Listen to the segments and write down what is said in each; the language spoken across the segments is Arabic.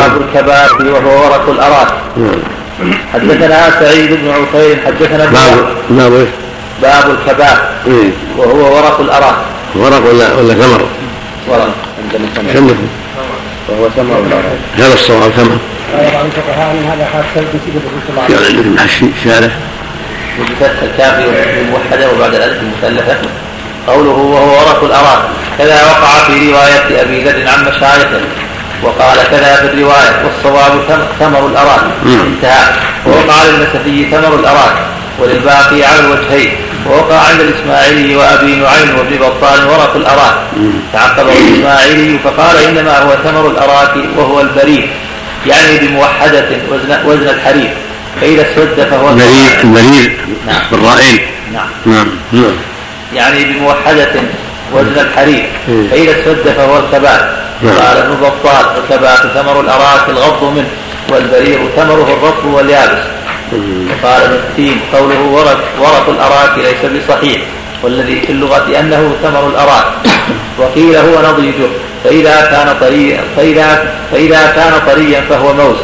باب الكباب وهو ورق الأراك. نعم. حدثنا سعيد بن عفير حدثنا ابن باب. باب إيش؟ باب الكباب إيه. وهو ورق الأراك. ورق ولا ولا ثمر؟ ورق عندنا ثمر. وهو ثمر الأراك. هذا الصواب ثمر بعض الفقهاء ان هذا خاص بسيره الرسول صلى الله عندكم شارع بفتح الكاف الموحدة وبعد الألف المثلثة. قوله وهو ورق الأراك. كذا وقع في رواية أبي ذر عن مشايخه. وقال كذا في الرواية والصواب ثم- ثمر الأراك. انتهى. ووقع للنسفي ثمر الأراك. وللباقي على الوجهين. ووقع عند الإسماعيلي وأبي نعيم وابن بطال ورق الأراك. تعقبه الإسماعيلي فقال إنما هو ثمر الأراك وهو البريد. يعني بموحدة وزن, وزن الحرير. فإذا اسود فهو المريض المريض نعم. بالرائين نعم. نعم. نعم. يعني بموحدة وزن الحرير. مم. فإذا اسود فهو الكبات نعم. قال ابن بطال الكبات ثمر الأراك الغض منه والبرير ثمره الرطب واليابس. وقال ابن التين قوله ورق, ورق الأراك ليس بصحيح والذي في اللغة أنه ثمر الأراك. وقيل هو نضيجه فإذا كان طريا فإذا, فإذا كان طريا فهو موز.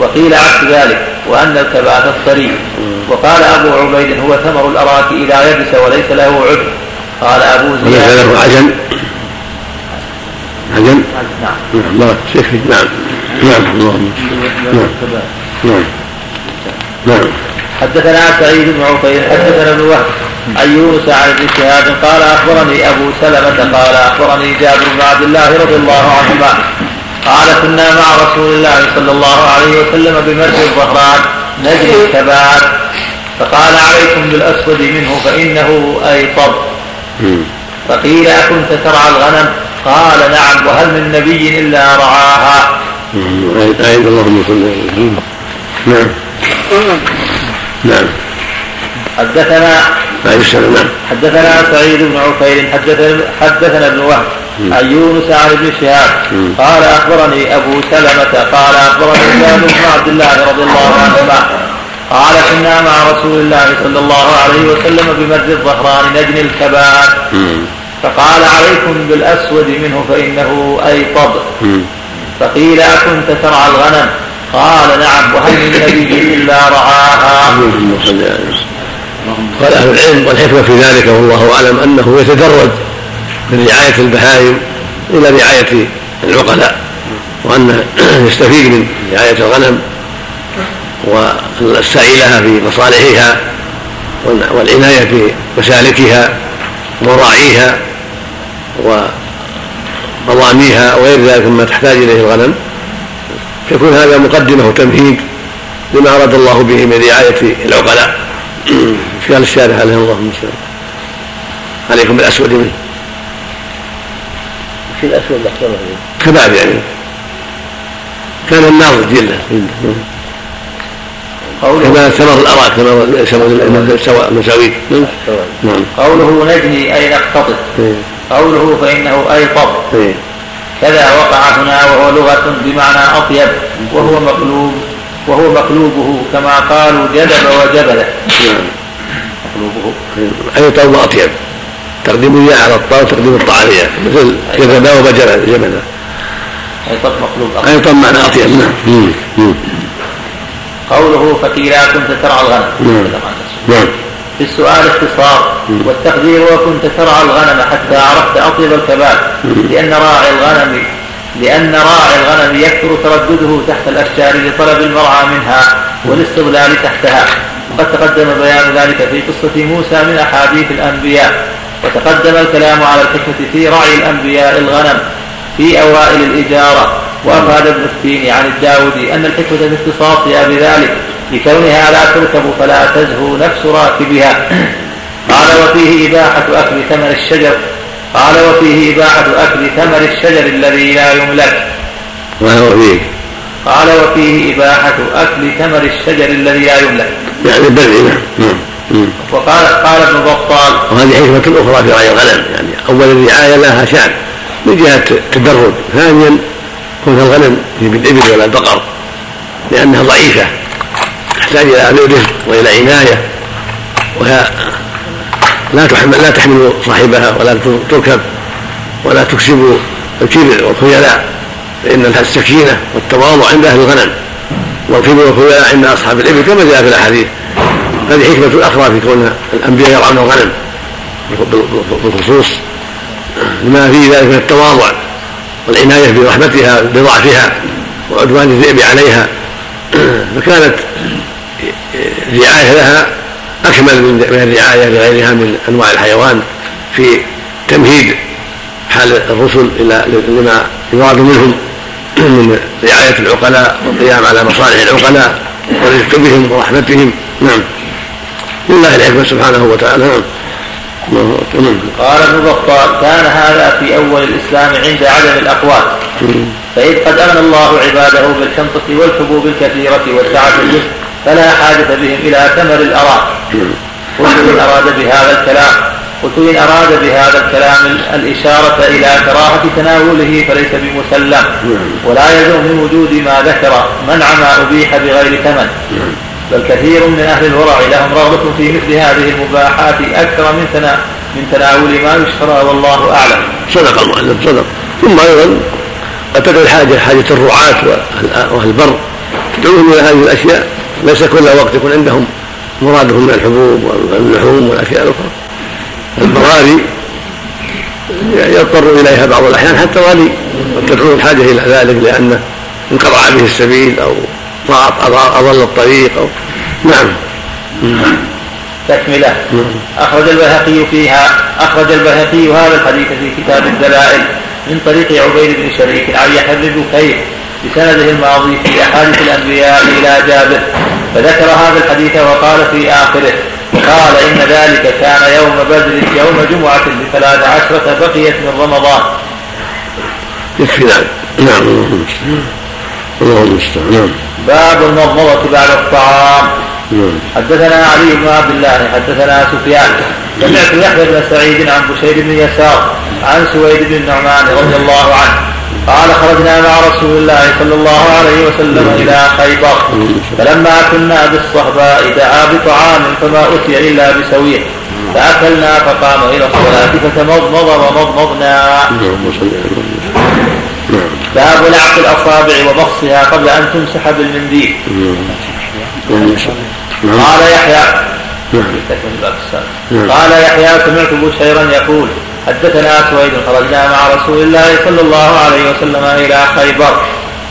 وقيل عكس ذلك وأن الكبات الطري وقال أبو عبيد هو ثمر الأراك إذا يبس وليس له عذر. قال أبو زياد له عجن عجن نعم. نعم بارك شكري نعم. نعم اللهم نعم. نعم. نعم. حدثنا سعيد بن عفير حدثنا ابن وهب عن يونس عن ابن شهاب قال أخبرني أبو سلمة قال أخبرني جابر بن عبد الله رضي الله عنهما قال كنا مع رسول الله صلى الله عليه وسلم بمرج الظهران نجري الكبات فقال عليكم بالأسود منه فإنه أيطب. فقيل أكنت ترعى الغنم؟ قال نعم. وهل من نبي إلا رعاها؟ أعد اللهم صل محمد. نعم. نعم. حدثنا نعم. حدثنا سعيد بن عفير حدثنا حدثنا ابن وهب عن يونس عن ابن شهاب. قال أخبرني أبو سلمة قال أخبرني جابر بن عبد الله رضي الله عنهما. قال كنا مع رسول الله صلى الله عليه وسلم بمرج الظهران نجني الكبات مم. فقال عليكم بالأسود منه فإنه ايطب مم. فقيل أكنت ترعى الغنم قال نعم وهل من نبي إلا رعاها. قال أهل العلم والحكمة في ذلك والله أعلم أنه يتدرج من رعاية البهائم إلى رعاية العقلاء وانه يستفيد من رعاية الغنم والسعي لها في مصالحها والعناية في مسالكها ومراعيها ومضاميها وغير ذلك مما تحتاج إليه الغنم. يكون هذا مقدمة وتمهيد لما أراد الله به من رعاية العقلاء. في قال الشارع عليه الله المستعان؟ عليكم بالأسود منه. في الاحمر كباب يعني. كان جلة. قوله كما ثمر الاراك ثمر سواء المساويك نعم. قوله نجني أي نقتطف إيه. قوله فإنه أي طب. إيه. كذا وقع هنا وهو لغة بمعنى أطيب. وهو مقلوب. وهو مقلوبه كما قالوا جدب وجبله. نعم. مقلوبه. أي طول أطيب. تقديم الياء على الطاء وتقديم الطاء على الياء. مثل جبنا أي طب مقلوب. أطيب. طب معنى أطيب. نعم. مم. قوله فقيل كنت ترعى الغنم. نعم. نعم. في السؤال اختصار والتقدير وكنت ترعى الغنم حتى عرفت أطيب الكباب. لأن راعي الغنم لأن راعي الغنم يكثر تردده تحت الأشجار لطلب المرعى منها والاستظلال تحتها. وقد تقدم بيان ذلك في قصة موسى من أحاديث الأنبياء. وتقدم الكلام على الحكمة في رعي الأنبياء الغنم في أوائل الإجارة. وأفاد ابن التين عن الداودي أن الحكمة في اختصاصها بذلك لكونها لا تركب فلا تزهو نفس راكبها. قال وفيه إباحة أكل ثمر الشجر. قال وفيه إباحة أكل ثمر الشجر الذي لا يملك. وهو فيه؟ قال وفيه إباحة أكل ثمر الشجر الذي لا يملك. يعني البلع نعم نعم. وقال قال ابن بطال. وهذه حكمة أخرى في رعي الغنم يعني أولا الرعاية لها شأن من جهة التدرج ثانيا كون الغنم بالإبل ولا البقر لأنها ضعيفة تحتاج إلى رزق وإلى عناية وهي لا تحمل لا تحمل صاحبها ولا تركب ولا تكسب الكبر والخيلاء فإن السكينة والتواضع عند أهل الغنم والكبر والخيلاء عند أصحاب الإبل كما جاء في الأحاديث. هذه حكمة أخرى في كون الأنبياء يرعون الغنم بالخصوص لما في ذلك من التواضع. والعناية برحمتها بضعفها وعدوان الذئب عليها. فكانت الرعاية لها أكمل من الرعاية لغيرها من أنواع الحيوان في تمهيد حال الرسل إلى لما يراد منهم من رعاية العقلاء والقيام على مصالح العقلاء والرفق بهم ورحمتهم. نعم. لله الحكمة سبحانه وتعالى. نعم. قال ابن بطال كان هذا في أول الإسلام عند عدم الأقوات فإذ قد أغنى الله عباده بالحنطة والحبوب الكثيرة والسعة الجسم فلا حاجة بهم إلى ثمر الأراك قلت إن أراد بهذا الكلام قلت إن أراد بهذا الكلام الإشارة إلى كراهة تناوله فليس بمسلم. ولا يلزم من وجود ما ذكر منع ما أبيح بغير ثمن. بل كثير من أهل الورع لهم رغبة في مثل هذه المباحات أكثر من تنا من تناول ما يشترى والله أعلم. صدق المؤلف صدق. ثم أيضا قد تدعو الحاجة حاجة الرعاة وأهل البر تدعوهم إلى هذه الأشياء. ليس كل وقت يكون عندهم مرادهم من الحبوب واللحوم والأشياء الأخرى. البراري يضطر إليها بعض الأحيان حتى الغني قد تدعو الحاجة إلى ذلك لأنه انقطع به السبيل أو أضل الطريق أو نعم. تكملة. أخرج البيهقي فيها أخرج البيهقي هذا الحديث في كتاب الدلائل من طريق عبيد بن شريك عن يحيى بن بكير بسنده الماضي في أحاديث الأنبياء إلى جابر. فذكر هذا الحديث وقال في آخره قال إن ذلك كان يوم بدر يوم جمعة بثلاث عشرة بقيت من رمضان. يكفي ذلك. نعم. الله المستعان نعم. باب المضمضة بعد الطعام. نعم. حدثنا علي بن عبد الله حدثنا سفيان. سمعت يحيى بن سعيد عن بشير بن يسار عن سويد بن النعمان رضي الله عنه. قال خرجنا مع رسول الله صلى الله عليه وسلم إلى خيبر. فلما كنا بالصهباء دعا بطعام فما أتي إلا بسويه. فأكلنا فقام إلى الصلاة فتمضمض ومضمضنا. باب لعق الأصابع وبصها قبل أن تمسح بالمنديل. قال يحيى. قال يحيى سمعت بشيرا يقول حدثنا سويد خرجنا مع رسول الله صلى الله عليه وسلم إلى خيبر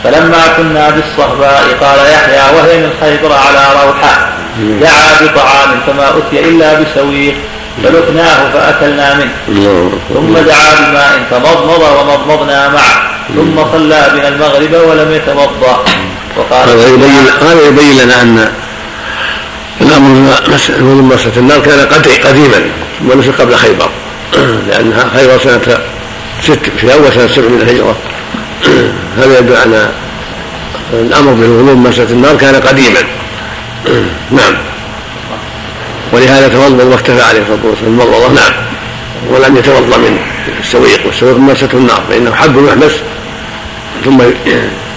فلما كنا بالصهباء قال يحيى وهي من خيبر على روحة دعا بطعام فما أتي إلا بسويق فلقناه فأكلنا منه ثم دعا بماء فمضمض ومضمضنا معه. ثم صلى بنا المغرب ولم يتوضأ. وقال هذا يبين هذا يبين لنا أن الأمر من مسألة النار كان قديما وليس قبل خيبر. لأنها خير سنة ست في أول سنة سبع من الهجرة. هذا يدل على الأمر بالغلو مسألة النار كان قديما. نعم. ولهذا توضأ واكتفى عليه الصلاة والسلام. نعم. ولم يتوضأ من السويق والسويق مسة النار فإنه حب يحبس ثم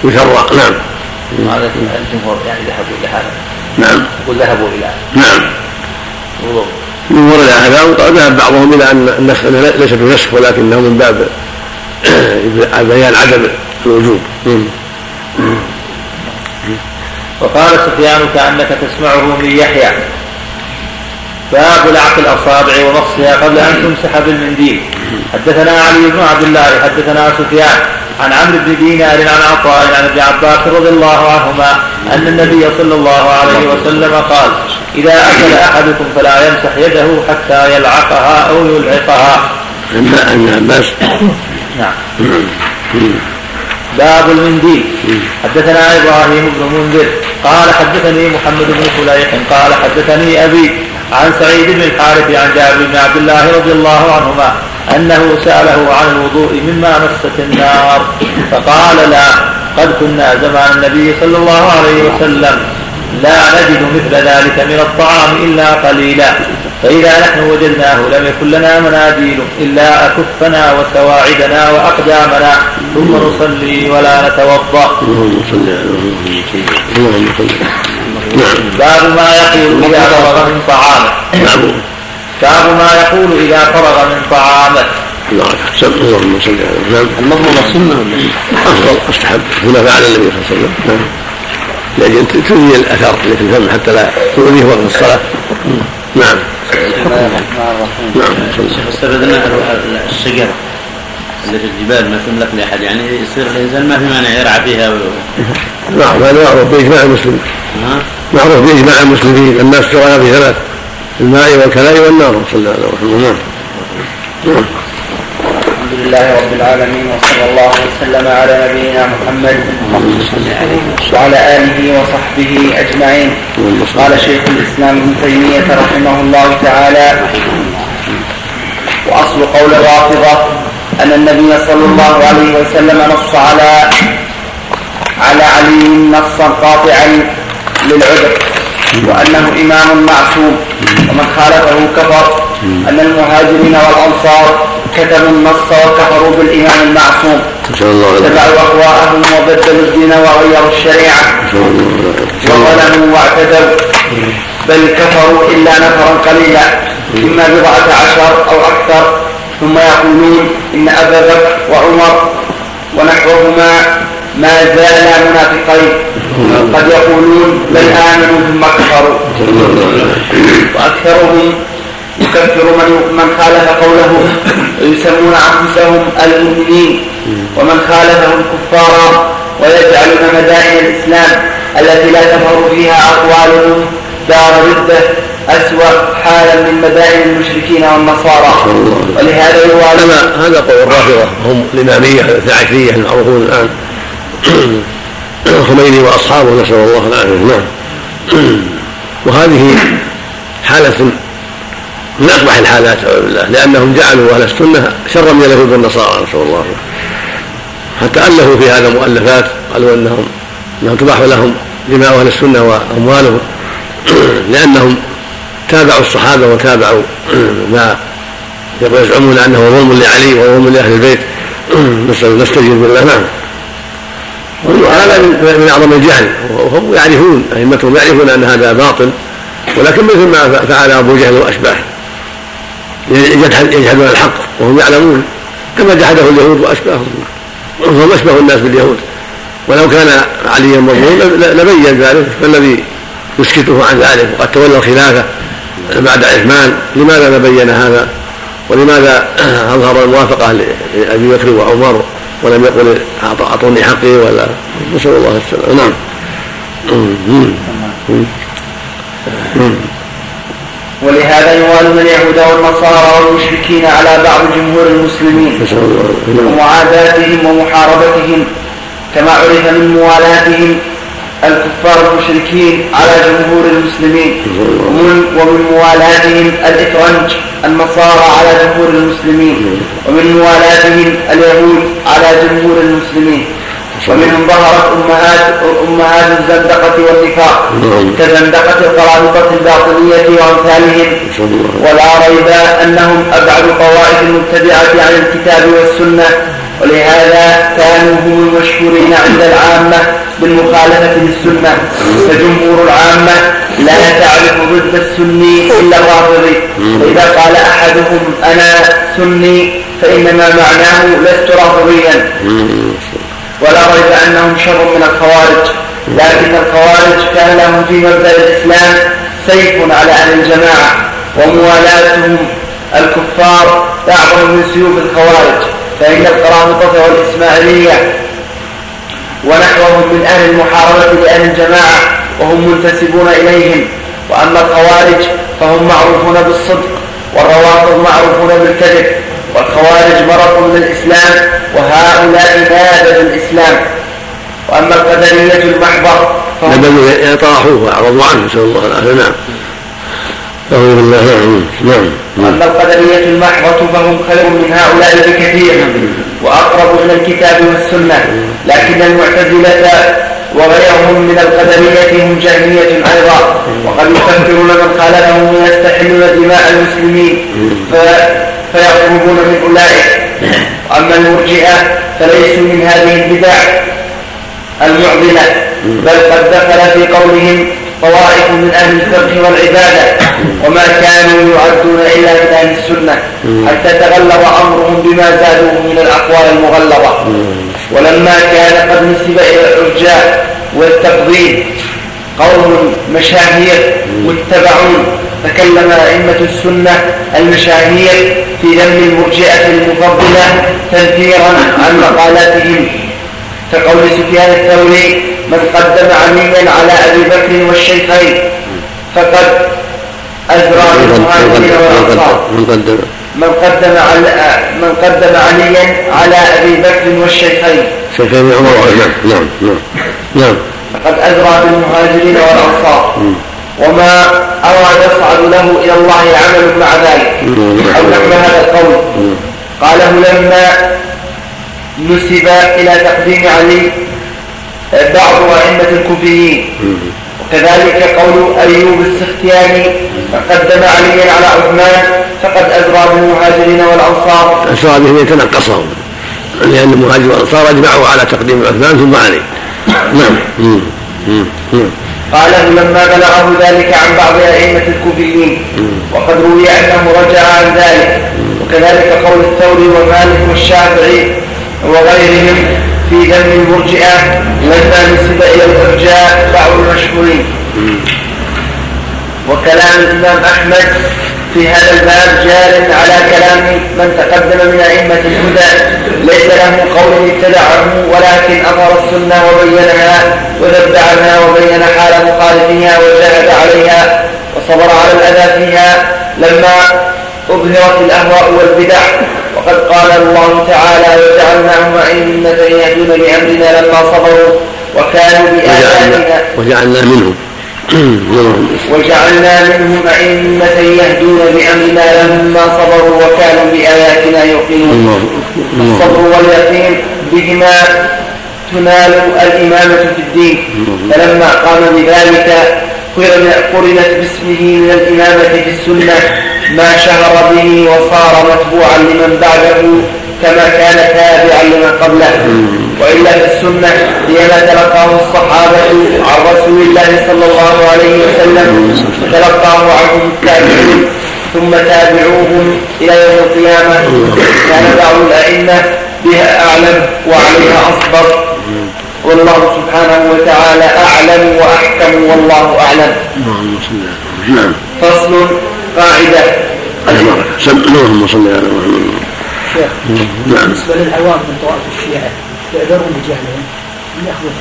يثرى نعم. هذا الجمهور يعني ذهبوا إلى هذا. نعم. يقول ذهبوا إلى نعم. من ورد هذا وقد ذهب بعضهم إلى أن النسخ ليس بنسخ ولكنه من باب بيان عدم الوجوب. وقال سفيان كأنك تسمعه من يحيى. باب لعق الأصابع ومصها قبل أن تمسح بالمنديل حدثنا علي بن عبد الله حدثنا سفيان عن عمرو بن دينار عن عطاء عن ابن عباس رضي الله عنهما أن النبي صلى الله عليه وسلم قال إذا أكل أحدكم فلا يمسح يده حتى يلعقها أو يلعقها. ابن عباس نعم. باب المنديل حدثنا إبراهيم بن منذر قال حدثني محمد بن فليح قال حدثني أبي عن سعيد بن الحارث عن جابر بن عبد الله رضي الله عنهما أنه سأله عن الوضوء مما مست النار فقال لا قد كنا زمان النبي صلى الله عليه وسلم لا نجد مثل ذلك من الطعام إلا قليلا فإذا نحن وجدناه لم يكن لنا مناديل إلا أكفنا وسواعدنا وأقدامنا ثم نصلي ولا نتوضأ. باب ما يقول إذا فرغ من طعامه. باب ما يقول إذا فرغ من طعامه. اللهم صل على نعم المضمضة سنة ولا أفضل. أستحب. هنا فعل النبي صلى الله عليه وسلم. نعم. لأجل تزيل الأثر اللي في الفم حتى لا تؤذيه وقت الصلاة. نعم. نعم. شيخ استفدنا الشجرة اللي في الجبال ما تملك لأحد يعني يصير الإنسان ما في مانع يرعى فيها. نعم. هذا معروف بإجماع المسلمين. معروف باجماع المسلمين الناس شرعا في ثلاث الماء والكلاء والنار صلى الله عليه وسلم. نعم. الحمد لله رب العالمين وصلى الله وسلم على نبينا محمد وعلى آله وصحبه أجمعين. قال شيخ الإسلام ابن تيمية رحمه الله تعالى وأصل قول الرافضه أن النبي صلى الله عليه وسلم نص على على علي نصا قاطعا. للعذر وأنه إمام معصوم ومن خالفه كفر أن المهاجرين والأنصار كتبوا النص وكفروا بالإمام المعصوم. اتبعوا أهواءهم وبدلوا الدين وغيروا الشريعة. وظلموا واعتدوا بل كفروا إلا نفرا قليلا. إما بضعة عشر أو أكثر. ثم يقولون إن أبا بكر وعمر ونحوهما ما زالا منافقين. قد يقولون بل آمنوا ثم كفروا. وأكثرهم يكفر من من خالف قوله ويسمون أنفسهم المؤمنين. ومن خالفهم كفارا ويجعلون مدائن الإسلام التي لا تظهر فيها أقوالهم دار ردة أسوأ حالا من مدائن المشركين والنصارى. ولهذا يوالون هذا قول الرافضة. هم الإمامية الاثنى عشريه المعروفون الآن. الخميني وأصحابه نسأل الله العافية. نعم. وهذه حالة من اقبح الحالات بالله لأنهم جعلوا أهل السنة شرا من اليهود والنصارى نسأل الله حتى الفوا في هذا مؤلفات قالوا إنهم إنهم تباح لهم دماء أهل السنة وأموالهم لأنهم تابعوا الصحابة وتابعوا ما يزعمون أنه ظلم لعلي وظلم لأهل البيت. نستجيب بالله. نعم. هذا من أعظم الجهل. وهم يعرفون أئمتهم يعرفون أن هذا باطل ولكن مثل ما فعل أبو جهل واشباهه يجحدون الحق وهم يعلمون كما جحده اليهود وأشباههم. وهم أشبه الناس باليهود. ولو كان عليا مظلوم لبين ذلك فالذي يسكته عن ذلك؟ وقد تولى الخلافة بعد عثمان. لماذا ما بين هذا؟ ولماذا أظهر الموافقة لأبي بكر وعمر؟ ولم يقل أعطوني حقي ولا نسأل الله السلامة. نعم. ولهذا يوالون اليهود والنصارى والمشركين على بعض جمهور المسلمين ومعاداتهم ومحاربتهم كما عرف من موالاتهم الكفار المشركين على جمهور المسلمين. ومن, ومن موالاتهم الإفرنج. النصارى على جمهور المسلمين ومن موالاتهم اليهود على جمهور المسلمين ومنهم ظهرت أمهات أمهات الزندقة والنفاق نعم. كزندقة القرامطة الباطنية وأمثالهم ولا ريب أنهم أبعد طوائف المبتدعة عن الكتاب والسنة ولهذا كانوا هم المشهورين عند العامة بالمخالفة للسنة. فجمهور العامة لا تعرف ضد السني إلا الرافضي. فإذا قال أحدهم أنا سني فإنما معناه لست رافضيا. ولا ريب أنهم شر من الخوارج. لكن الخوارج كان لهم في مبدأ الإسلام سيف على أهل الجماعة وموالاتهم الكفار أعظم من سيوف الخوارج. فإن القرامطة والإسماعيلية ونحوهم من أهل المحاربة لأهل الجماعة وهم منتسبون إليهم وأما الخوارج فهم معروفون بالصدق والروافض معروفون بالكذب والخوارج مرض من الإسلام وهؤلاء نابذوا الإسلام وأما القدرية المحضة نبذوا يطرحوه وأعرضوا عنه نسأل الله العافية. نعم. أعوذ بالله نعم نعم. وأما القدرية المحضة فهم خير من هؤلاء بكثير وأقرب إلى الكتاب والسنة لكن المعتزلة وغيرهم من القدرية هم جهمية أيضا وقد يكفرون من خالفهم ويستحلون دماء المسلمين فيقربون من أولئك. وأما المرجئة فليسوا من هذه البدع المعضلة بل قد دخل في قولهم طوائف من أهل الفقه والعبادة وما كانوا يعدون إلا من أهل السنة حتى تغلب أمرهم بما زادوه من الأقوال المغلظة. ولما كان قد نسب إلى الإرجاء والتقديم قوم مشاهير متبعون تكلم أئمة السنة المشاهير في ذم المرجئة المفضلة تنفيرا عن مقالاتهم. كقول سفيان الثوري من قدم عليا على أبي بكر والشيخين فقد أزرع بالمهاجرين والأنصار من قدم من قدم على من قدم عليا على أبي بكر والشيخين. شيخين عمر نعم نعم نعم. نعم. فقد أزرع بالمهاجرين والأنصار. وما أرى يصعد له إلى الله عمل مع ذلك. أو نحو هذا القول. قاله لما نسب إلى تقديم علي بعض أئمة الكوفيين. وكذلك قول أيوب السختياني فقدم عليا على عثمان فقد أزرى بالمهاجرين والأنصار. أسرى بهم يتنقصهم لأن المهاجرين والأنصار أجمعوا على تقديم عثمان ثم علي. نعم. قاله لما بلغه ذلك عن بعض أئمة الكوفيين وقد روي أنه رجع عن ذلك. وكذلك قول الثوري ومالك والشافعي وغيرهم في ذم المرجئة لما نسب إلى الإرجاء بعض المشهورين. وكلام الإمام أحمد في هذا الباب جار على كلام من تقدم من أئمة الهدى. ليس له قول ابتدعه ولكن أظهر السنة وبينها وذب عنها وبين حال مخالفها وجاهد عليها وصبر على الأذى فيها. لما أظهرت الأهواء والبدع. وقد قال الله تعالى وجعلناهم أئمة يهدون بأمرنا لما صبروا وكانوا بآياتنا وجعلنا منهم. وجعلنا منهم أئمة يهدون بأمرنا لما صبروا وكانوا بآياتنا يوقنون. الصبر واليقين بهما تنال الإمامة في الدين. فلما قام بذلك قرنت باسمه من الإمامة في السنة. ما شهر به وصار متبوعا لمن بعده كما كان تابعا لمن قبله. وإلا في السنة هي ما تلقاه الصحابة عن رسول الله صلى الله عليه وسلم تلقاه عنهم التابعون ثم تابعوهم إلى يوم القيامة. كان بعض الأئمة بها أعلم وعليها أصبر. والله سبحانه وتعالى أعلم وأحكم والله أعلم. نعم فصل قاعدة. اللهم صل على محمد. شيخ نعم. بالنسبة للعوام من طوائف الشيعة يعذرون بجهلهم. ياخذوا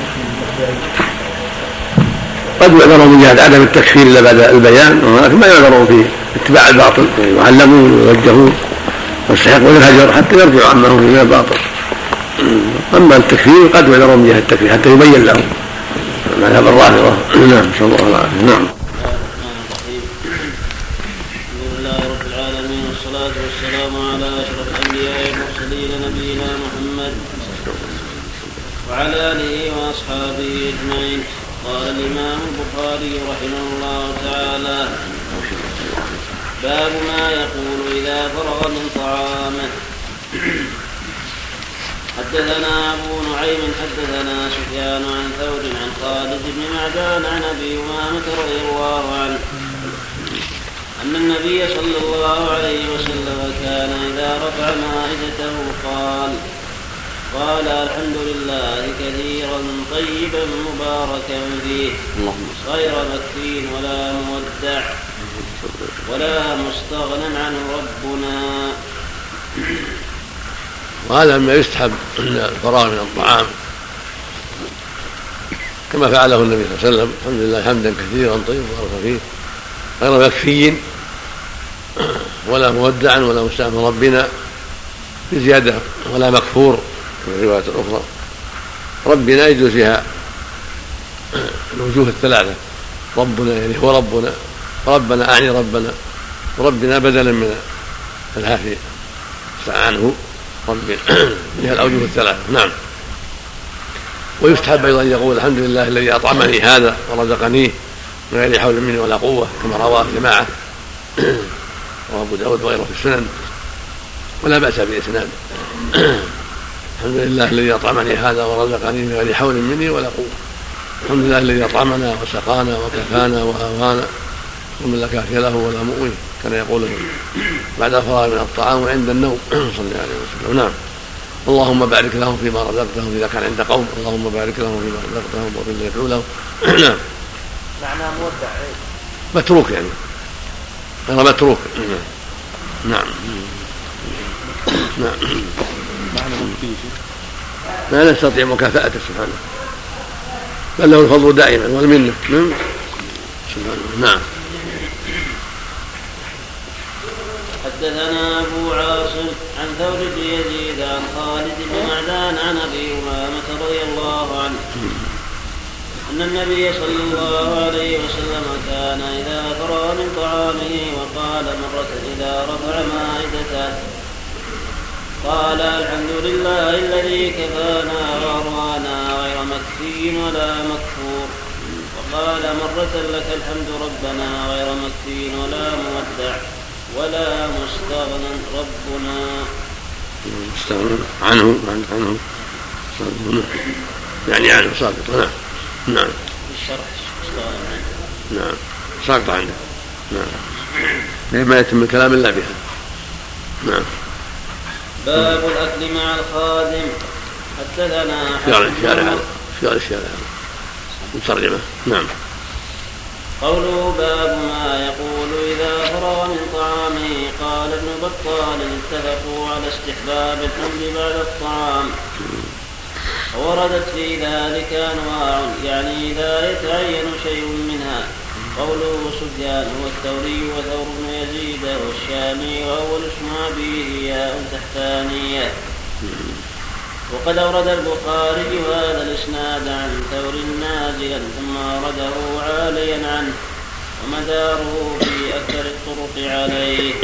قد يعذرون بجهل عدم التكفير إلا بعد البيان ولكن ما يعذرون في اتباع الباطل يعلمون ويوجهون ويستحقون الهجر حتى يرجعوا عما هم من الباطل. أما التكفير قد يعذرون بجهل التكفير حتى يبين لهم. مذهب الرافضه نعم صلى الله. وسلم نعم وعلى آله وأصحابه أجمعين قال الإمام البخاري رحمه الله تعالى باب ما يقول إذا فرغ من طعامه حدثنا أبو نعيم حدثنا سفيان عن ثور عن خالد بن معدان عن أبي أمامة رضي الله عنه. أن النبي صلى الله عليه وسلم كان إذا رفع مائدته قال قال الحمد لله كثيرا طيبا مباركا فيه. غير مكفين ولا مودع ولا مستغنى عنه ربنا. وهذا مما يستحب عند الفراغ من الطعام. كما فعله النبي صلى الله عليه وسلم. الحمد لله حمدا كثيرا طيبا مباركا فيه. غير مكفي ولا مودعا ولا مستعمل ربنا بزيادة ولا مكفور في الرواية الأخرى ربنا يجوز فيها الوجوه الثلاثة. ربنا يعني هو ربنا. ربنا أعني ربنا. ربنا بدلا من الهافي عنه ربنا فيها الأوجه الثلاثة نعم. ويستحب أيضا أن يقول الحمد لله الذي أطعمني هذا ورزقنيه من غير حول مني ولا قوة كما رواه جماعة وأبو داود وغيره في السنن. ولا بأس بإسناد. الحمد لله الذي أطعمني هذا ورزقني من غير حول مني ولا قوة. الحمد لله الذي أطعمنا وسقانا وكفانا واوانا ومن لا كافي له ولا مؤوي. كان يقول بعد الفراغ من الطعام وعند النوم. صلى الله عليه وسلم. نعم. اللهم بارك لهم فيما رزقتهم إذا كان عند قوم اللهم بارك لهم فيما رزقتهم وفيما يدعو لهم نعم. معناه مودع متروك يعني. غير متروك. نعم. نعم. لا نستطيع مكافأته سبحانه. بل له الفضل دائما والمنة. نعم. سبحانه. نعم. حدثنا أبو عاصم عن ثور بن يزيد عن خالد بن معدان عن أبي أمامة رضي الله عنه. أن النبي صلى الله عليه وسلم كان إذا فرغ من طعامه وقال مرة إذا رفع مائدته قال الحمد لله الذي كفانا وأروانا غير مكفي ولا مكفور. وقال مرة لك الحمد ربنا غير مكفي ولا مودع. ولا مستغنى ربنا. مستغنى عنه عنه. يعني عنه ساقط نعم. نعم. الشرح نعم. ساقط عنه. نعم. ما يتم الكلام إلا بها. نعم. باب الأكل مع الخادم. حدثنا شارع شارع شارع شارع. مترجمة. نعم. قوله باب ما يقول إذا فرغ من طعامه قال ابن بطال اتفقوا على استحباب الحمد بعد الطعام. وردت في ذلك أنواع يعني إذا يتعين شيء منها. قوله سفيان والثوري وثور بن يزيد والشامي وأول اسم أبيه ياء تحتانية. وقد أورد البخاري هذا الإسناد عن ثور نازلا ثم أورده عاليا عنه ومداره في أكثر الطرق عليه.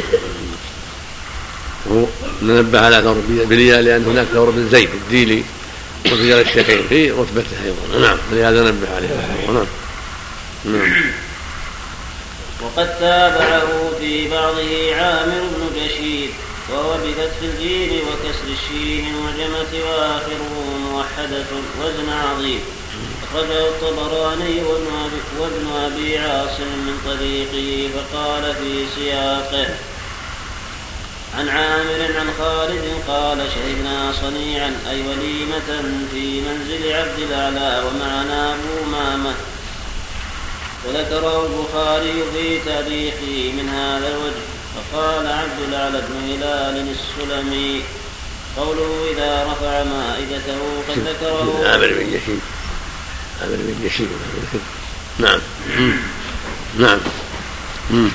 ننبه على ثور بليا لأن هناك ثور بن زيد الديلي ورجال الشيخين في رتبته أيضا. نعم لهذا نبه عليه. نعم. نعم. وقد تابعه في بعضه عامر بن جشيد وهو بفتح الجيم وكسر الشين وجمة وآخره موحدة وزن عظيم. أخرجه الطبراني وابن أبي عاصم من طريقه فقال في سياقه عن عامر عن خالد قال شهدنا صنيعا أي وليمة في منزل عبد الأعلى ومعنا أبو مامة. وذكره البخاري في تاريخه من هذا الوجه. فقال عبد الأعلى بن هلال السلمي قوله إذا رفع مائدته قد ذكره. عامر بن يشيد عامر بن يشيد نعم. نعم.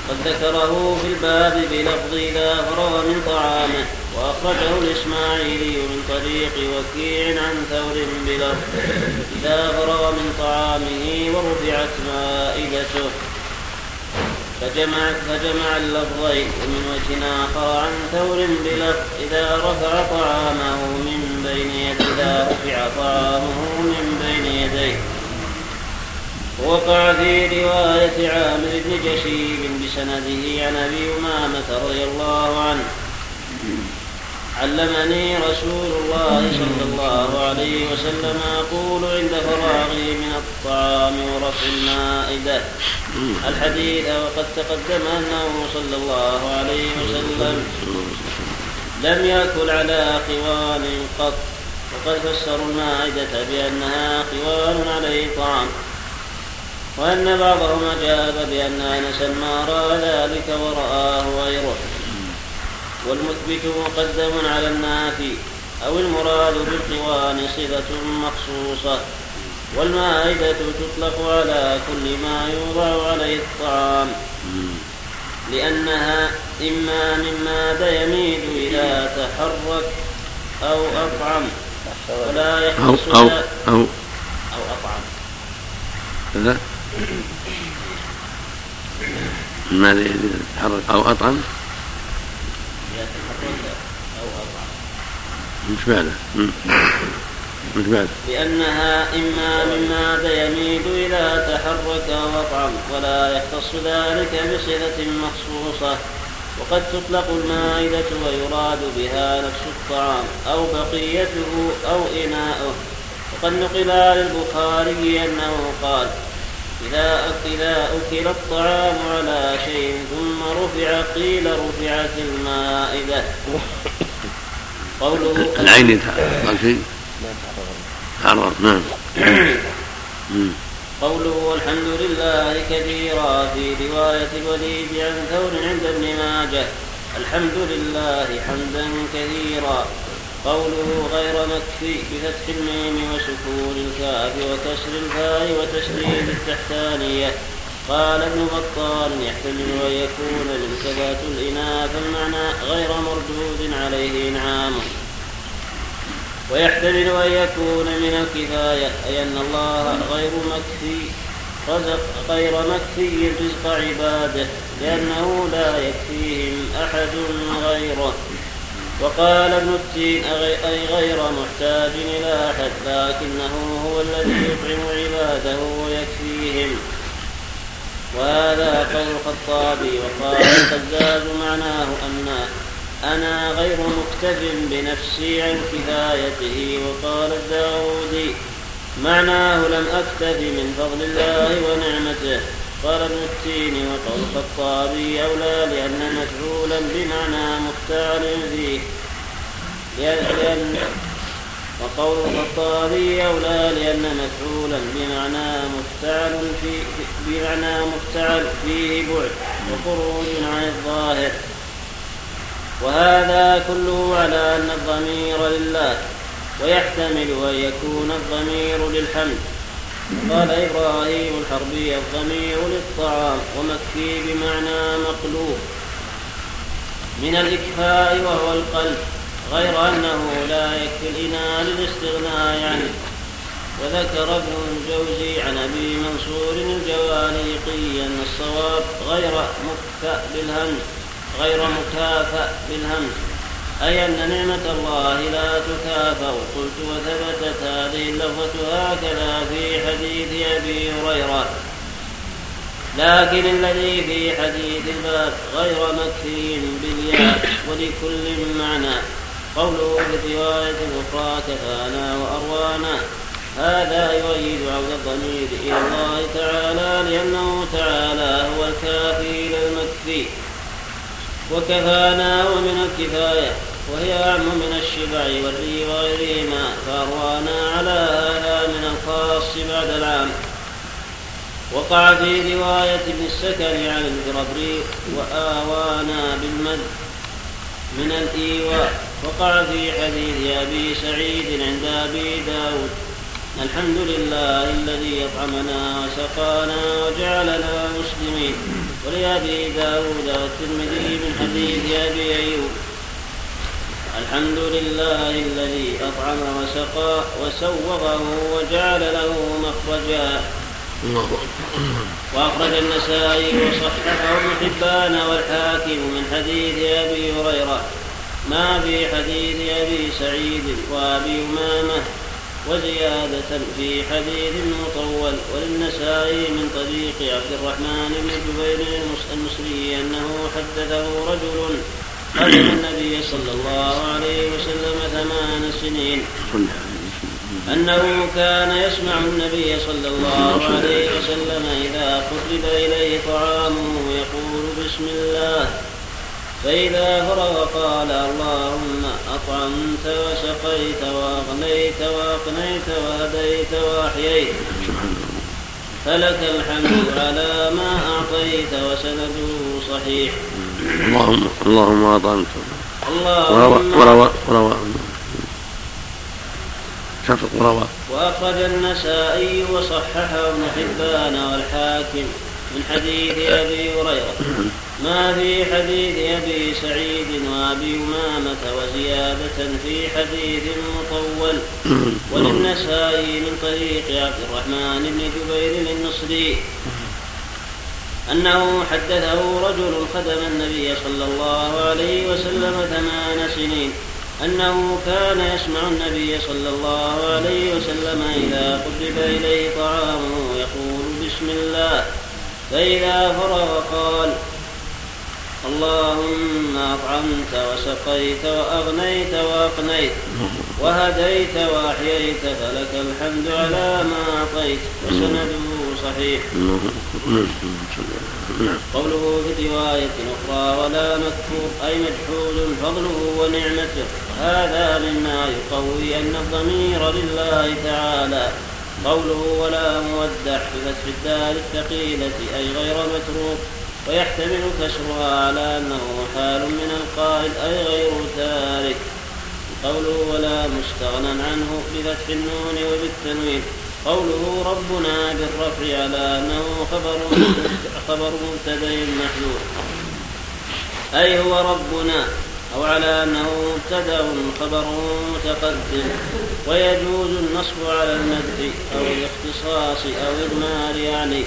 قد ذكره في الباب بلفظ إذا فرغ من طعامه وأخرجه الإسماعيلي من طريق وكيع عن ثور بلفظ إذا فرغ من طعامه ورفعت مائدته. فجمع فجمع اللفظين ومن وجه آخر عن ثور بلفظ إذا رفع طعامه من بين يديه إذا رفع طعامه من بين يديه. وقع في رواية عامر بن جشيب بسنده عن أبي أمامة رضي الله عنه. علمني رسول الله صلى الله عليه وسلم أقول عند فراغي من الطعام ورفع المائدة. الحديث وقد تقدم أنه صلى الله عليه وسلم لم يأكل على خوان قط وقد فسروا المائدة بأنها خوان عليه طعام وأن بعضهم أجاب بأن أنسا ما رأى ذلك ورآه غيره. والمثبت مقدم على النافي أو المراد بالقوان صفة مخصوصة. والمائدة تطلق على كل ما يوضع عليه الطعام. لأنها إما من ماد يميد إذا تحرك أو أطعم. ولا يختص أو أو أو أو أطعم. كذا ماذا يتحرك أو أطعم؟ مش بعده مش بعده لأنها إما من ماد يميد إذا تحرك وطعم ولا يختص ذلك بصلة مخصوصة. وقد تطلق المائدة ويراد بها نفس الطعام أو بقيته أو إناؤه. وقد نقل عن البخاري أنه قال إذا إذا أكل الطعام على شيء ثم رفع قيل رفعت المائدة. قوله العين قال شيء؟ تعرض نعم. قوله والحمد لله كثيرا في رواية الوليد عن ثور عند ابن ماجه. الحمد لله حمدا كثيرا. قوله غير مكفي بفتح الميم وسكون الكاف وكسر الفاء وتشديد التحتانية. قال ابن بطال يحتمل أن يكون الالتفات الإناث المعنى غير مردود عليه إنعامه ويحتمل أن يكون من الكفاية أي أن الله غير مكفي رزق غير مكفي رزق عباده لأنه لا يكفيهم أحد غيره. وقال ابن التين أي غير محتاج إلى أحد لكنه هو الذي يطعم عباده ويكفيهم. وهذا قول الخطابي وقال الخزاز معناه أن أنا غير مكتف بنفسي عن كفايته وقال الداودي معناه لم أكتف من فضل الله ونعمته. قال ابن التين وقول الخطابي أولى لأن مفعولا بمعنى مختار فيه. لأن وقول الخطابي أولى لأن مفعولا بمعنى مفتعل في بمعنى مفتعل فيه بعد وخروج عن الظاهر. وهذا كله على أن الضمير لله ويحتمل أن يكون الضمير للحمد. قال إبراهيم الحربي الضمير للطعام ومكفي بمعنى مقلوب. من الإكفاء وهو القلب. غير أنه لا يكفي للاستغناء عنه. وذكر ابن الجوزي عن أبي منصور الجوانيقي أن الصواب غير مكفأ بالهمز غير مكافأ بالهمز أي أن نعمة الله لا تكافأ. قلت وثبتت هذه اللفظة هكذا في حديث أبي هريرة. لكن الذي في حديث الباب غير مكفي بالياء ولكل معنى. قوله في رواية أخرى كفانا وأروانا. هذا يؤيد عود الضمير إلى الله تعالى لأنه تعالى هو الكافي للمكفي. وكفانا ومن الكفاية وهي أعم من الشبع والري وغيرهما فأروانا على هذا من الخاص بعد العام. وقع في رواية ابن السكن عن الفربري وآوانا بالمد. من الإيواء. وقع في حديث أبي سعيد عند أبي داود الحمد لله الذي أطعمنا وسقانا وجعلنا مسلمين. ولأبي داود والترمذي من حديث أبي أيوب الحمد لله الذي أطعم وسقى وسوغه وجعل له مخرجا. وأخرج النسائي وصححه ابن حبان والحاكم من حديث أبي هريرة ما في حديث أبي سعيد وأبي أمامة وزيادة في حديث مطول وللنسائي من طريق عبد الرحمن بن جبير المصري أنه حدثه رجل قدم النبي صلى الله عليه وسلم ثمان سنين. أنه كان يسمع النبي صلى الله عليه وسلم إذا قرب إليه طعامه يقول بسم الله. فإذا فرغ قال اللهم أطعمت وسقيت وأغنيت وأقنيت وهديت وأحييت. فلك الحمد على ما أعطيت وسنده صحيح. اللهم اللهم أطعمت. اللهم وروى وروى وروى وأخرج النسائي وصححه ابن حبان والحاكم من حديث أبي هريرة. ما في حديث أبي سعيد وأبي أمامة وزيادة في حديث مطول. وللنسائي من طريق عبد الرحمن بن جبير النصري. أنه حدثه رجل خدم النبي صلى الله عليه وسلم ثمان سنين. أنه كان يسمع النبي صلى الله عليه وسلم إذا قرب إليه طعامه يقول بسم الله. فإذا فرغ قال اللهم أطعمت وسقيت وأغنيت وأقنيت وهديت وأحييت فلك الحمد على ما أعطيت وسنده صحيح. قوله في رواية أخرى ولا مكفور أي مجحود فضله ونعمته. هذا مما يقوي أن الضمير لله تعالى. قوله ولا مودع بفتح الدار الثقيلة أي غير متروك. ويحتمل كسرها على أنه حال من القائل أي غير تارك قوله ولا مستغنى عنه بفتح النون وبالتنوين. قوله ربنا بالرفع على أنه خبر خبر مبتدأ محذوف. أي هو ربنا أو على أنه مبتدأ خبر متقدم. ويجوز النصب على المد أو الاختصاص أو إضمار يعني.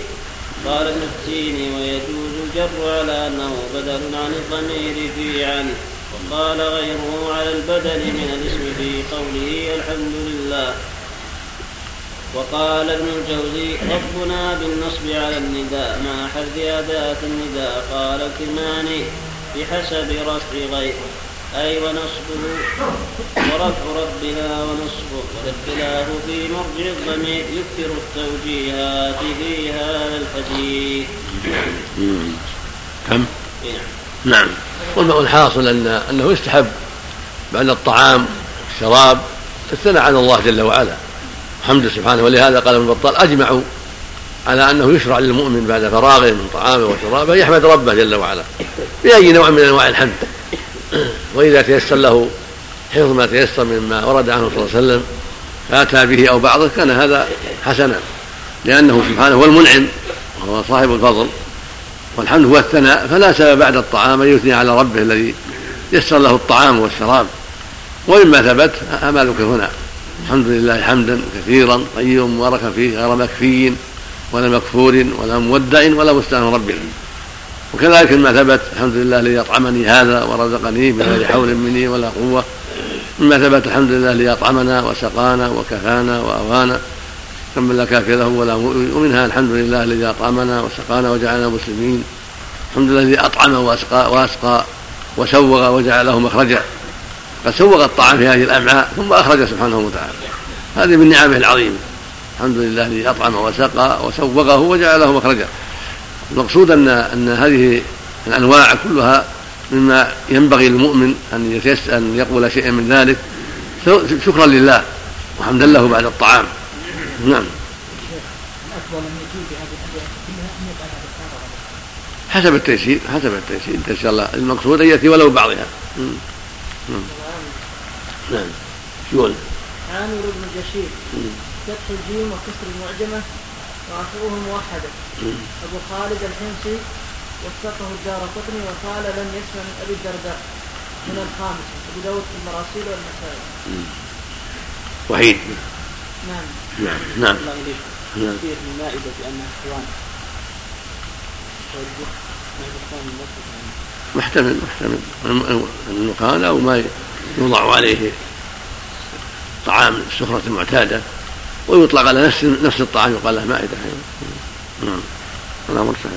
قال ابن التيني ويجوز الجر على أنه بدل عن الضمير في عنه وقال غيره على البدل من الاسم في قوله الحمد لله. وقال ابن الجوزي ربنا بالنصب على النداء مع حذف أداة النداء قال الكرماني بحسب رفع غيره. أي ونصبه ورفع ربنا ونصبه والاختلاف في مرجع الضمير يكثر التوجيهات في هذا الحديث. كم؟ نعم. والحاصل أن أنه يستحب بعد الطعام والشراب الثناء على الله جل وعلا. الحمد سبحانه. ولهذا قال ابن بطال أجمعوا على أنه يشرع للمؤمن بعد فراغه من طعامه وشرابه يحمد ربه جل وعلا بأي نوع من أنواع الحمد. وإذا تيسر له حفظ ما تيسر مما ورد عنه صلى الله عليه وسلم فأتى به أو بعضه كان هذا حسنا لأنه سبحانه هو المنعم وهو صاحب الفضل والحمد هو الثناء فلا سبب بعد الطعام أن يثني على ربه الذي يسر له الطعام والشراب. ومما ثبت أمالك هنا الحمد لله حمدا كثيرا طيبا مباركا فيه غير مكفي ولا مكفور ولا مودع ولا مستعان رب وكذلك ما ثبت الحمد لله الذي أطعمني هذا ورزقني من غير حول مني ولا قوة. مما ثبت الحمد لله الذي أطعمنا وسقانا وكفانا واوانا كم لا كافي له ولا ومنها الحمد لله الذي أطعمنا وسقانا وجعلنا مسلمين. الحمد لله الذي أطعم وأسقى وأسقى وسوغ وجعل له مخرجا. قد سوغ الطعام في هذه الأمعاء ثم أخرج سبحانه وتعالى. هذه من نعمه العظيمة. الحمد لله الذي أطعم وسقى وسوغه وجعل له مخرجا. المقصود ان أن هذه الأنواع كلها مما ينبغي للمؤمن أن أن يقبل شيئا من ذلك. شكرا لله وحمدا له بعد الطعام. نعم. حسب التيسير حسب التيسير إن شاء الله. المقصود أن يأتي ولو بعضها. نعم. شو عامر بن جشير. فتح الجيم وكسر المعجمة. واخره موحده أبو خالد الحمصي وثقه الدار قطني وقال لم يسمع من أبي الدرداء من الخامسه أبو داود في المراسيل والنسائي وحيد. نعم. نعم نعم. نعم. في المائدة بأنها إخوان. محتمل محتمل. النخال أو ما يوضع عليه طعام السفرة المعتادة ويطلق على نفس نفس الطعام يقال له مائدة. نعم. الأمر سهل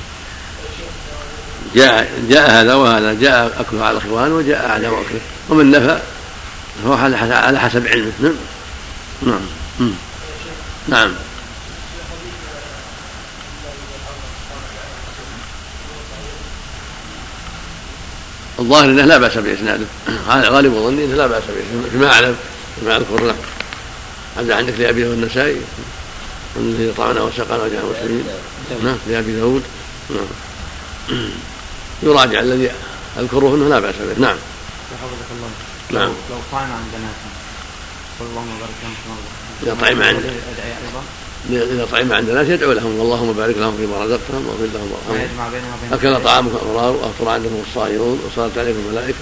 جاء جاء هذا وهذا جاء أكله على الإخوان وجاء عدم أكله ومن نفى فهو على حسب علمه. نعم. نعم. نعم. الظاهر إنه لا بأس بإسناده. غالب ظني إنه لا بأس بإسناده. فيما أعلم فيما أذكر له هذا عندك لأبي داود النسائي الذي طعنا وسقانا وجعل المسلمين. نعم لأبي داود. نعم. يراجع الذي أذكره انه لا بأس به. نعم. حفظك الله. نعم. لو قام عند ناس قل اللهم بارك لهم في إذا طعم عند إذا طعم عند ناس يدعو لهم. اللهم بارك لهم فيما رزقتهم واغفر لهم وارحمهم. أكل طعامك ابرار وأفطر عندهم الصائمون وصلت عليكم الملائكة.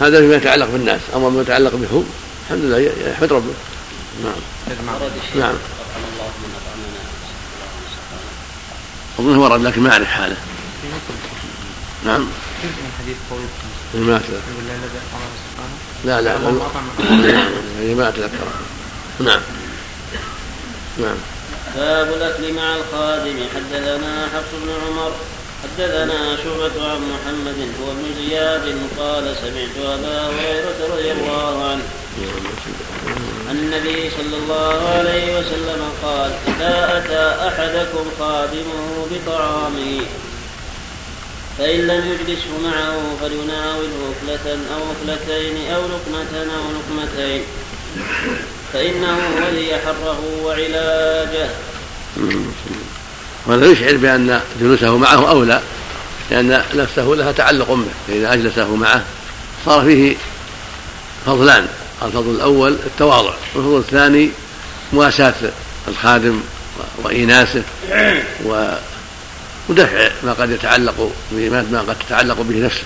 هذا فيما يتعلق بالناس. أما ما يتعلق بهم الحمد لله يحمد ربه. نعم. نعم. أظنه ورد لكن ما أعرف حاله. نعم. حديث قول ما لا لا يعني ما أتذكر نعم. نعم. باب الأكل مع الخادم. حدثنا حفص بن عمر. حدثنا شعبة عن محمد هو ابن زياد قال سمعت أبا هريرة رضي الله عنه عن النبي صلى الله عليه وسلم قال إذا أتى أحدكم خادمه بطعامه فإن لم يجلسه معه فليناوله أكلة أو أكلتين أو لقمة أو لقمتين فإنه ولي حره وعلاجه. وهذا يشعر بأن جلوسه معه أولى لأن نفسه لها تعلق به فإذا أجلسه معه صار فيه فضلان. الفضل الأول التواضع والفضل الثاني مواساة الخادم وإيناسه ودفع ما قد يتعلق ما قد تتعلق به نفسه.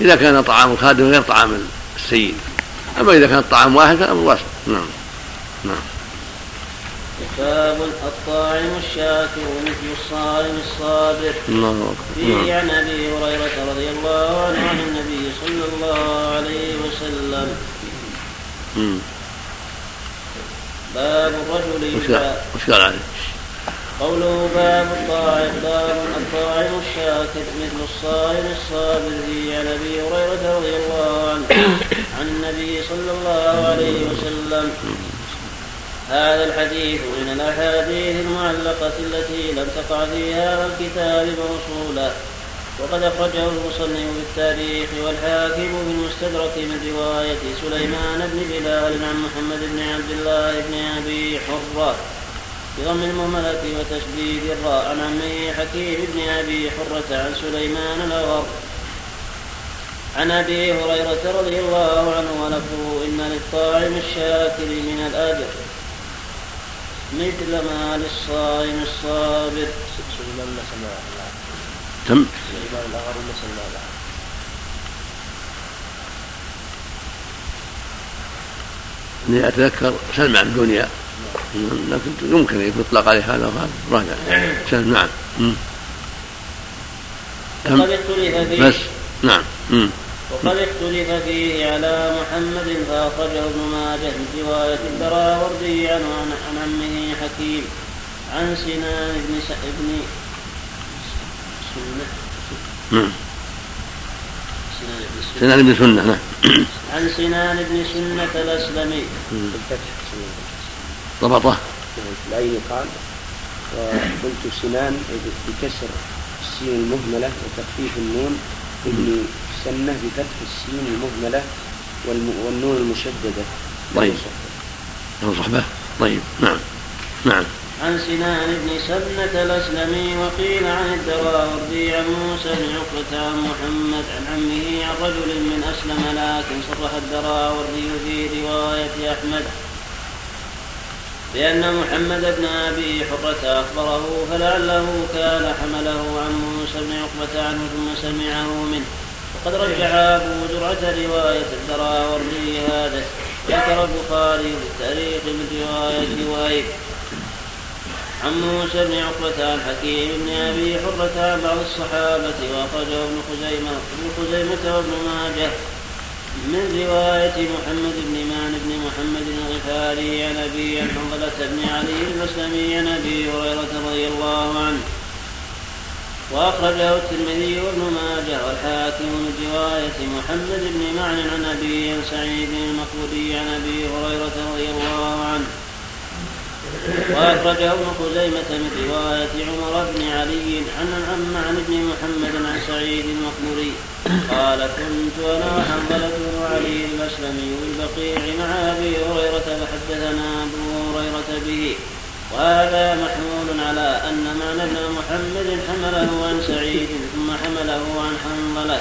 إذا كان طعام الخادم غير طعام السيد. أما إذا كان الطعام واحد فالأمر واسع نعم. نعم. باب الطاعم الشاكر مثل الصائم الصابر. الله فيه نعم. عن أبي هريرة رضي الله عنه عن النبي صلى الله عليه وسلم. باب الرجل قال وش قال عليه؟ قوله باب الطاعم باب الطاعم الشاكر مثل الصائم الصابر فيه عن ابي هريرة رضي الله عنه عن النبي صلى الله عليه وسلم. هذا الحديث من الأحاديث المعلقة التي لم تقع في هذا الكتاب موصولا. وقد أخرجه المصنف في التاريخ والحاكم في المستدرك من رواية سليمان بن بلال عن محمد بن عبد الله بن أبي حرة بضم المهملة وتشديد الراء عن عمه حكيم بن أبي حرة عن سليمان الأغر. عن أبي هريرة رضي الله عنه ولفظه إن للطاعم الشاكر من الأجر. مثل ما للصائم الصابر. ولا سلمان تم. إني أتذكر سلمان الدنيا. لكن يمكن أن يطلق عليه هذا وهذا. راجع سلم نعم وقد اختلف فيه بس. نعم. مم. وقد اختلف فيه على محمد فأخرجه ابن ماجه من رواية الدراوردي عن عن عمه حكيم عن سنان بن سنان بن سنة سنان بن سنه نعم. عن سنان بن سنة الأسلمي. ضبطه العين قال وقلت سنان بكسر السين المهملة وتخفيف النون. ابن سنة بفتح السين المهملة والنون المشددة. طيب. له صحبة. طيب. نعم. نعم. عن سنان بن سنة الأسلمي وقيل عن الدراوردي عن موسى بن عقبة عن محمد عن عمه عن رجل من أسلم لكن صرح الدراوردي في رواية أحمد بأن محمد بن أبي حرة أخبره فلعله كان حمله عن موسى بن عقبة عنه ثم سمعه منه. وقد رجح أبو زرعة رواية الدراوردي هذا. ذكر البخاري في التاريخ من رواية وهيب. عن موسى بن عقبة عن حكيم بن أبي حرة عن بعض الصحابة وأخرجه ابن خزيمة ابن خزيمة وابن ماجه من رواية محمد بن مان بن محمد الغفاري عن أبي عن حنظلة بن علي المسلمي عن أبي هريرة رضي الله عنه. وأخرجه الترمذي وابن ماجه والحاكم من رواية محمد بن معن عن أبي سعيد المقبولي عن أبي هريرة رضي الله عنه. وأخرجه ابن خزيمة من رواية عمر بن علي عن عم عن ابن محمد عن سعيد المقبوري. قال كنت أنا وحنظلة بن علي الأسلمي بالبقيع مع أبي هريرة فحدثنا أبو هريرة به. وهذا محمول على أن معنى ابن محمد حمله عن سعيد ثم حمله عن حنظلة.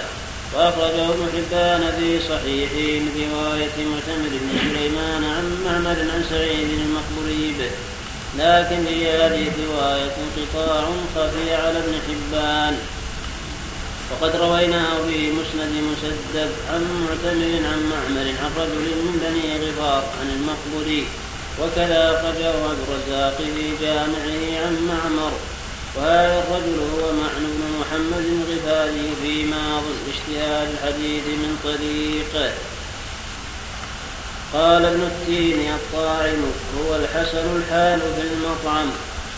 وأخرجه ابن حبان في صحيحه من رواية معتمر بن سليمان عن معمر عن سعيد المقبوري به. لكن في هذه الرواية انقطاع خفي على ابن حبان. وقد رويناه في مسند مسدد عن معتمر عن معمر عن رجل من بني غفار عن المقبوري. وكذا أخرجه عبد الرزاق في جامعه عن معمر. وهذا الرجل هو معن بن محمد الغفاري في ماضي اجتهاد الحديث من طريقه قال ابن التين الطاعم هو الحسن الحال في المطعم.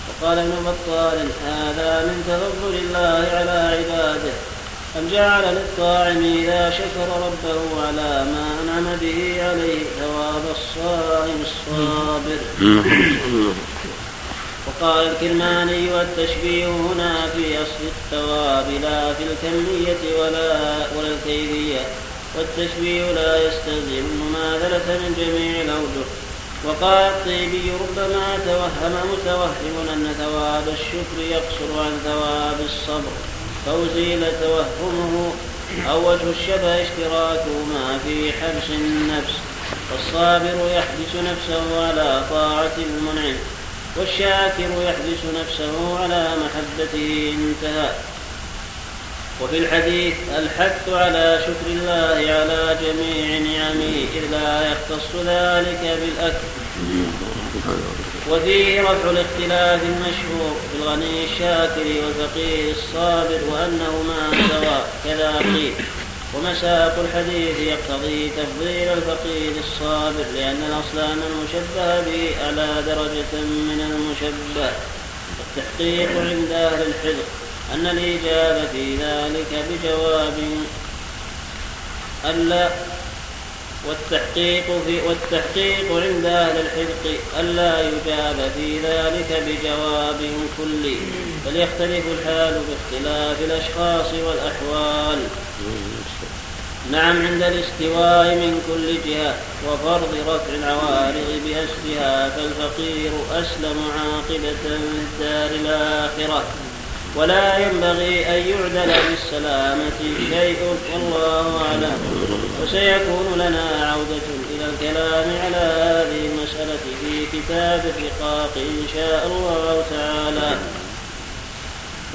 وقال ابن بطال هذا من تفضل الله على عباده. أم جعل للطاعم إذا شكر ربه على ما أنعم به عليه ثواب الصائم الصابر. وقال الكرماني والتشبيه هنا في أصل الثواب لا في الكمية ولا ولا الكيفية. والتشبيه لا يستلزم المماثلة من جميع الأوجه. وقال الطيبي ربما توهم متوهم أن ثواب الشكر يقصر عن ثواب الصبر. فأزيل توهمه أو وجه الشبه اشتراكهما في حبس النفس. فالصابر يحبس نفسه على طاعة المنعم. والشاكر يحبس نفسه على محبته انتهى. وفي الحديث الحث على شكر الله على جميع نعمه إذ لا يختص ذلك بالأكل. وفيه رفع الاختلاف المشهور في الغني الشاكر والفقير الصابر وأنهما سواء. كذا قيل. ومساق الحديث يقتضي تفضيل الفقير الصابر لأن الأصل أن المشبه به على درجة من المشبه. والتحقيق عند أهل الحذر أن الإجابة في ذلك بجواب ألا والتحقيق في والتحقيق عند أهل الحذق ألا يجاب في ذلك بجواب كلي. بل يختلف الحال باختلاف الأشخاص والأحوال. نعم عند الاستواء من كل جهة وفرض رفع العوارض بأسرها فالفقير أسلم عاقبة في الدار الآخرة. ولا ينبغي أن يعدل بالسلامة شيء والله أعلم. وسيكون لنا عودة إلى الكلام على هذه المسألة في كتاب الرقاق إن شاء الله تعالى.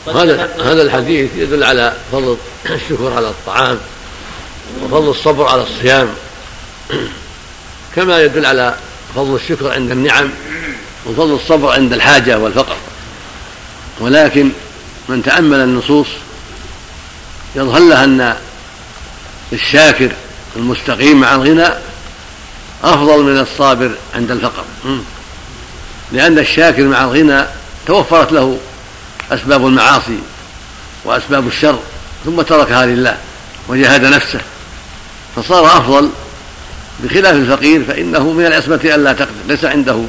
هذا هذا الحديث يدل على فضل الشكر على الطعام. وفضل الصبر على الصيام. كما يدل على فضل الشكر عند النعم وفضل الصبر عند الحاجة والفقر. ولكن من تأمل النصوص يظهر له أن الشاكر المستقيم مع الغنى أفضل من الصابر عند الفقر. لأن الشاكر مع الغنى توفرت له أسباب المعاصي وأسباب الشر ثم تركها لله وجاهد نفسه. فصار أفضل بخلاف الفقير فإنه من العصمة ألا تقدر ليس عنده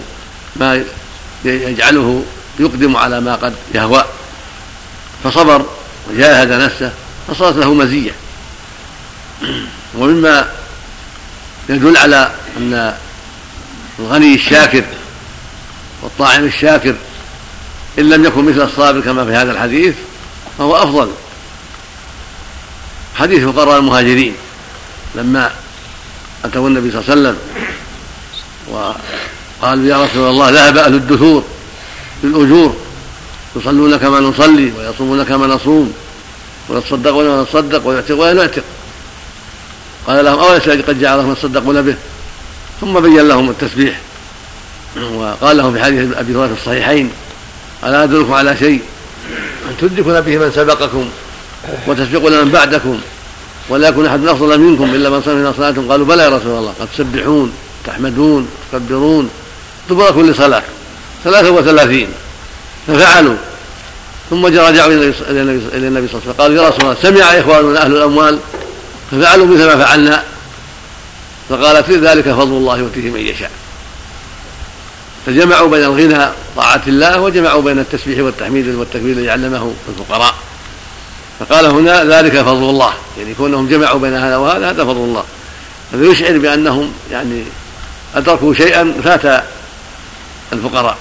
ما يجعله يقدم على ما قد يهوى. فصبر وجاهد نفسه فصارت له مزية. ومما يدل على أن الغني الشاكر والطاعم الشاكر إن لم يكن مثل الصابر كما في هذا الحديث فهو أفضل. حديث فقراء المهاجرين. لما أتوا النبي صلى الله عليه وسلم وقالوا يا رسول الله ذهب أهل الدثور بالأجور يصلون كما نصلي ويصومون كما نصوم ويتصدقون كما نتصدق ويعتق ولا نعتق قال لهم أوليس قد جعل لهم يتصدقون به؟ ثم بين لهم التسبيح. وقال لهم في حديث أبي هريرة في الصحيحين ألا أدلكم على شيء تدركون به من سبقكم وتسبقون من بعدكم؟ ولا يكون أحد أفضل منكم إلا من صلى صلاتكم قالوا بلى يا رسول الله قد تسبحون تحمدون تكبرون. دبر كل صلاة. ثلاثة وثلاثين. ففعلوا. ثم رجعوا إلى النبي صلى الله عليه وسلم. قالوا يا رسول الله سمع اخواننا أهل الأموال. ففعلوا مثل ما فعلنا. فقال في ذلك فضل الله يؤتيه من يشاء. فجمعوا بين الغنى طاعة الله وجمعوا بين التسبيح والتحميد والتكبير الذي علمه الفقراء. فقال هنا ذلك فضل الله يعني كونهم جمعوا بين هذا وهذا هذا فضل الله. هذا يشعر بأنهم يعني أدركوا شيئا فات الفقراء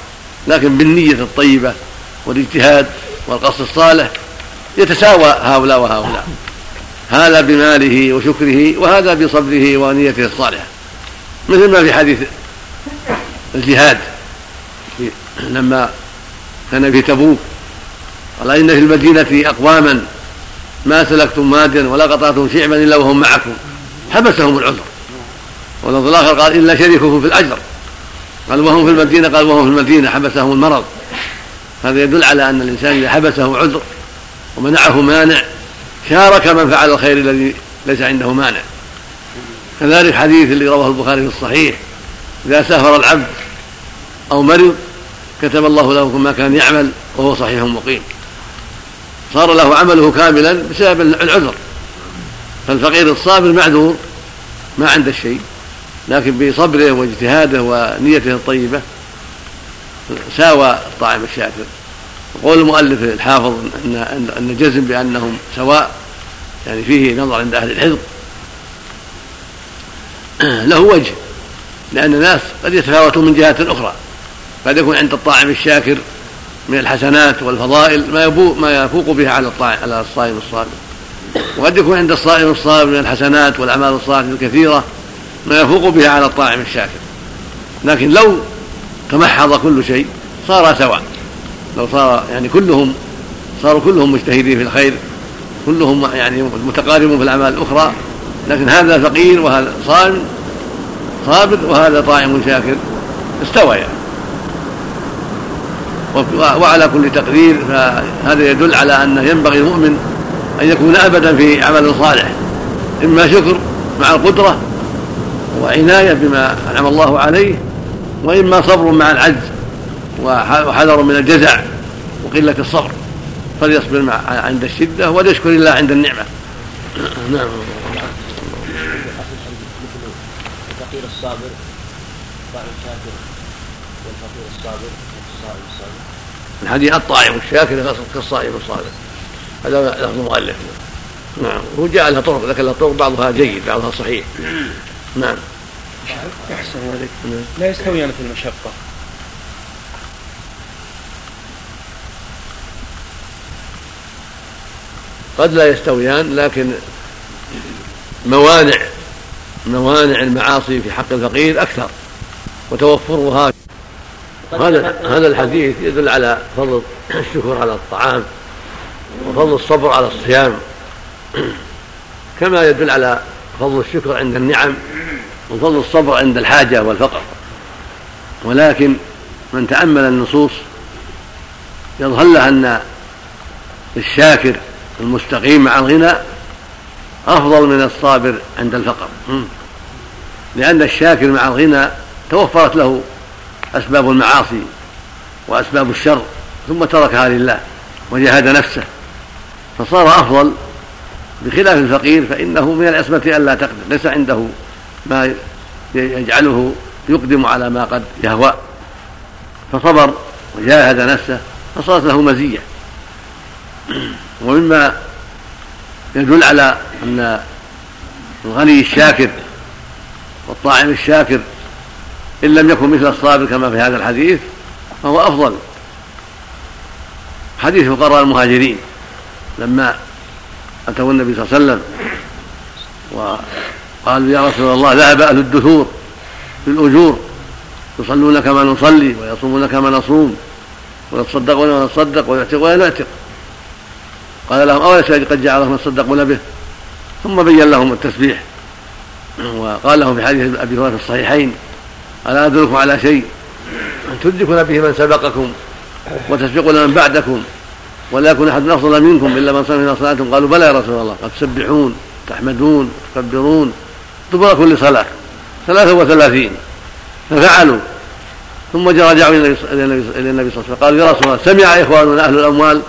لكن بالنية الطيبة والاجتهاد والقصد الصالح يتساوى هؤلاء وهؤلاء. هذا بماله وشكره وهذا بصبره ونيته الصالحة. مثل ما في حديث الجهاد لما كان في تبوك قال إن في المدينة أقواما ما سلكتم مادا ولا قطعتم شعبا إلا وهم معكم. حبسهم العذر. واللفظ الآخر قال إلا شريككم في الأجر. قال وهم في المدينة؟ قال وهم في المدينة. حبسهم المرض. هذا يدل على أن الإنسان إذا حبسه عذر ومنعه مانع شارك من فعل الخير الذي ليس عنده مانع. كذلك حديث اللي رواه البخاري في الصحيح إذا سافر العبد أو مرض كتب الله له ما كان يعمل وهو صحيح مقيم. صار له عمله كاملا بسبب العذر. فالفقير الصابر معذور ما عنده شيء لكن بصبره واجتهاده ونيته الطيبة ساوى الطاعم الشاكر. وقول المؤلف الحافظ ان ان الجزم بأنهم سواء يعني فيه نظر عند أهل الحفظ. له وجه لأن الناس قد يتفاوتون من جهات أخرى قد يكون عند الطاعم الشاكر من الحسنات والفضائل ما يفوق ما يفوق بها على على الصائم الصابر. وقد يكون عند الصائم الصابر من الحسنات والأعمال الصالحة الكثيرة ما يفوق بها على الطاعم الشاكر. لكن لو تمحض كل شيء صار سواء. لو صار يعني كلهم صاروا كلهم مجتهدين في الخير كلهم يعني متقاربون في الأعمال الأخرى لكن هذا فقير وهذا صائم صابر وهذا طاعم شاكر استوى يعني. وعلى كل تقدير فهذا يدل على انه ينبغي المؤمن أن يكون أبدا في عمل صالح. إما شكر مع القدرة وعناية بما أنعم الله عليه وإما صبر مع العجز وحذر من الجزع وقلة الصبر. فليصبر مع عند الشدة وليشكر الله عند النعمة. نعم. الفقير الصابر والفقير الصابر الصابر الحديث الطائع الشاكر كالصائم الصابر هذا لفظ المؤلف نعم. هو جاء لها طرق لكن لها طرق بعضها جيد بعضها صحيح. نعم. أحسن عليك. لا يستويان في المشقة. قد لا يستويان لكن موانع موانع المعاصي في حق الفقير أكثر وتوفرها هذا هذا الحديث يدل على فضل الشكر على الطعام وفضل الصبر على الصيام. كما يدل على فضل الشكر عند النعم وفضل الصبر عند الحاجة والفقر. ولكن من تأمل النصوص يظهر له أن الشاكر المستقيم مع الغنى أفضل من الصابر عند الفقر. لأن الشاكر مع الغنى توفرت له أسباب المعاصي وأسباب الشر ثم تركها لله وجاهد نفسه. فصار أفضل بخلاف الفقير فإنه من العصمة ألا تقدر ليس عنده ما يجعله يقدم على ما قد يهوى. فصبر وجاهد نفسه فصارت له مزية. ومما يدل على أن الغني الشاكر والطاعم الشاكر إن لم يكن مثل الصابر كما في هذا الحديث فهو أفضل. حديث فقراء المهاجرين لما أتوا النبي صلى الله عليه وسلم وقالوا يا رسول الله ذهب أهل الدثور بالأجور يصلون كما نصلي ويصومون كما نصوم ويتصدقون ونتصدق ويعتقون ونعتق قال لهم أوليس قد جعل الله يتصدقون به؟ ثم بين لهم التسبيح. وقال لهم في حديث أبي هريرة في الصحيحين ألا أدلكم على شيء؟ تدركون به من سبقكم وتسبقون من بعدكم ولا يكون أحد أفضل منكم إلا من صلى صلاتكم قالوا بلى يا رسول الله قد تسبحون تحمدون تكبرون. دبر كل صلاة. ثلاثة وثلاثين. ففعلوا. ثم رجعوا إلى النبي صلى الله عليه وسلم قالوا يا رسول الله سمع اخواننا أهل الأموال.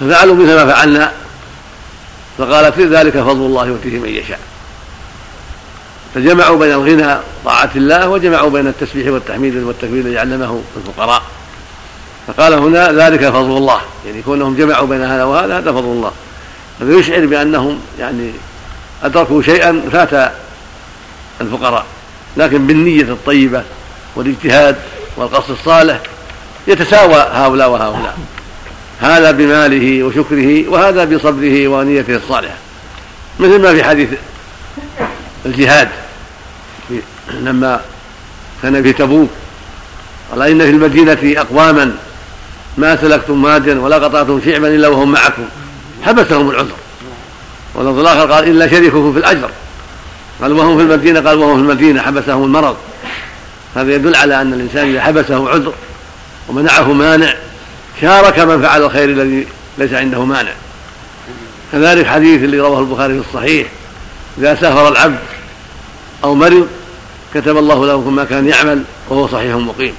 ففعلوا مثل ما فعلنا. فقال في ذلك فضل الله يؤتيه من يشاء. فجمعوا بين الغنى طاعة الله وجمعوا بين التسبيح والتحميد والتكبير الذي علمه الفقراء. فقال هنا ذلك فضل الله. يعني كونهم جمعوا بين هذا وهذا هذا فضل الله. هذا يشعر بأنهم يعني أدركوا شيئا فات الفقراء. لكن بالنية الطيبة والاجتهاد والقصد الصالح يتساوى هؤلاء وهؤلاء. هذا بماله وشكره وهذا بصبره ونيته الصالحة. مثل ما في حديث الجهاد. لما كان في تبوك قال إن في المدينة أقواما ما سلكتم واديا ولا قطعتم شعبا إلا وهم معكم. حبسهم العذر. واللفظ الآخر قال إلا شريككم في الأجر. قال وهم في المدينة قال وهم في المدينة حبسهم المرض. هذا يدل على أن الإنسان إذا حبسه عذر ومنعه مانع شارك من فعل الخير الذي ليس عنده مانع. كذلك حديث اللي رواه البخاري في الصحيح إذا سافر العبد أو مرض كتب الله له ما كان يعمل وهو صحيح مقيم.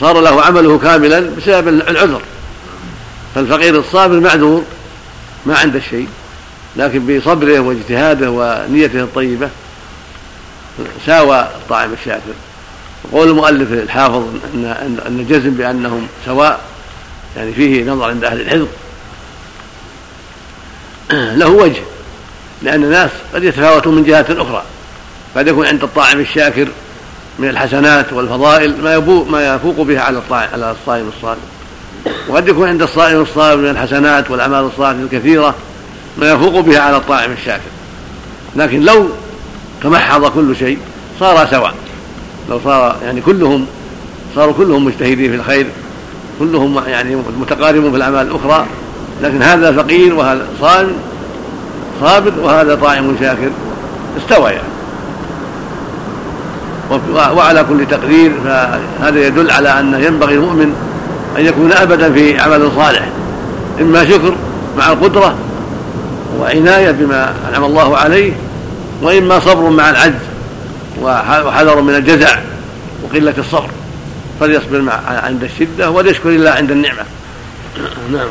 صار له عمله كاملا بسبب العذر. فالفقير الصابر معذور ما عنده شيء لكن بصبره واجتهاده ونيته الطيبة ساوى الطاعم الشاكر. وقول المؤلف الحافظ ان ان الجزم بأنهم سواء يعني فيه نظر عند أهل الحفظ. له وجه لأن الناس قد يتفاوتون من جهات أخرى. قد يكون عند الطاعم الشاكر من الحسنات والفضائل ما يفوق ما يفوق بها على الطاعم على الصائم الصالح وقد يكون عند الصائم الصالح من الحسنات والأعمال الصالحة الكثيرة ما يفوق بها على الطاعم الشاكر. لكن لو تمحض كل شيء صار سواء. لو صار يعني كلهم صاروا كلهم مجتهدين في الخير كلهم يعني متقاربون في الأعمال الأخرى لكن هذا فقير وهذا صائم صابر وهذا طاعم شاكر استوى يعني. وعلى كل تقدير فهذا يدل على انه ينبغي المؤمن أن يكون أبدا في عمل صالح. إما شكر مع القدرة وعناية بما أنعم الله عليه وإما صبر مع العجز وحذر من الجزع وقلة الصبر. فليصبر مع عند الشدة وليشكر الله عند النعمة. نعم.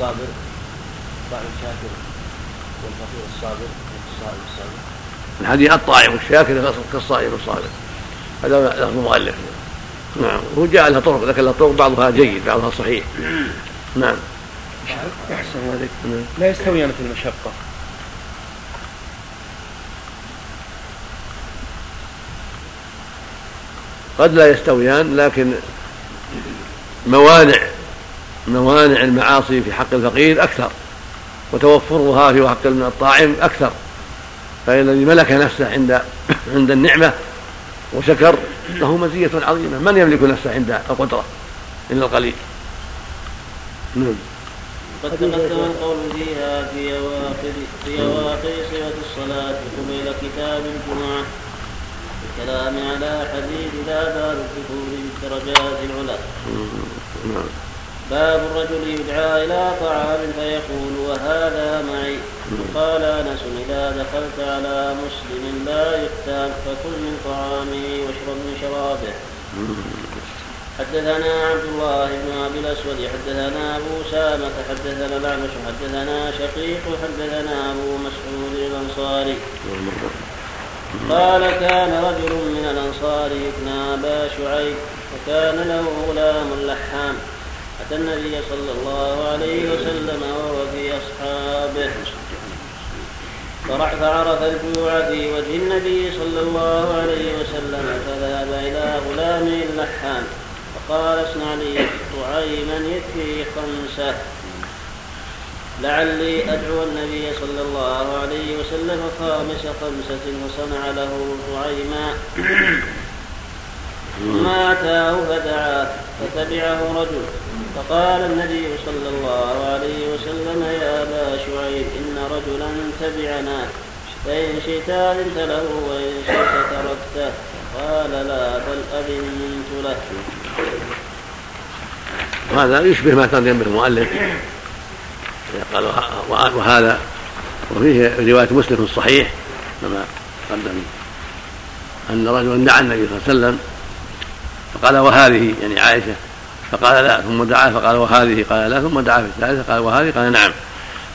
الصابر والفقير الصابر الصائم الصابر الحديث الطاعم الشاكر كالصائم الصابر هذا لفظ المؤلف نعم. هو جاء لها طرق لكن لها طرق بعضها جيد بعضها صحيح. نعم. أحسن عليك. لا يستويان في المشقة. قد لا يستويان لكن موانع موانع المعاصي في حق الفقير أكثر. وتوفرها في حق الطاعم أكثر فإن الذي ملك نفسه عند عند النعمة وشكر له مزية عظيمة. من يملك نفسه عند القدرة إلا القليل؟ نعم. قد تقدم القول فيها في أواخر في أواخر صفة الصلاة قبيل كتاب الجمعة. الكلام على حديث لا بال الدخول بالدرجات العلى نعم. باب الرجل يدعى إلى طعام فيقول وهذا معي. قال أنس إذا دخلت على مسلم لا يختار فكل من طعامه واشرب من شرابه. حدثنا عبد الله بن أبي الأسود حدثنا أبو سامة حدثنا الأعمش حدثنا شقيق حدثنا أبو مسعود الأنصاري. قال كان رجل من الأنصار يكنى ابا شعيب وكان له غلام لحام. اتى النبي صلى الله عليه وسلم وهو في أصحابه. فعرف الجوع في وجه النبي صلى الله عليه وسلم فذهب إلى غلامه اللحام فقال اصنع لي طعيما يكفي خمسة. لعلي أدعو النبي صلى الله عليه وسلم خامس خمسة وصنع له طعيما ثم أتاه فدعاه فتبعه رجل. فقال النبي صلى الله عليه وسلم يا أبا شعيب إن رجلا تبعنا فإن شئت أذنت له وإن شئت تركته. قال لا بل أذنت له. وهذا يشبه ما ترجم به المؤلف. قال وهذا وفيه رواية مسلم في الصحيح كما قدم أن رجلا دعا النبي صلى الله عليه وسلم فقال وهذه يعني عائشة فقال لا ثم دعا فقال وهذه قال لا ثم دعا في الثالثة قال وهذه قال نعم.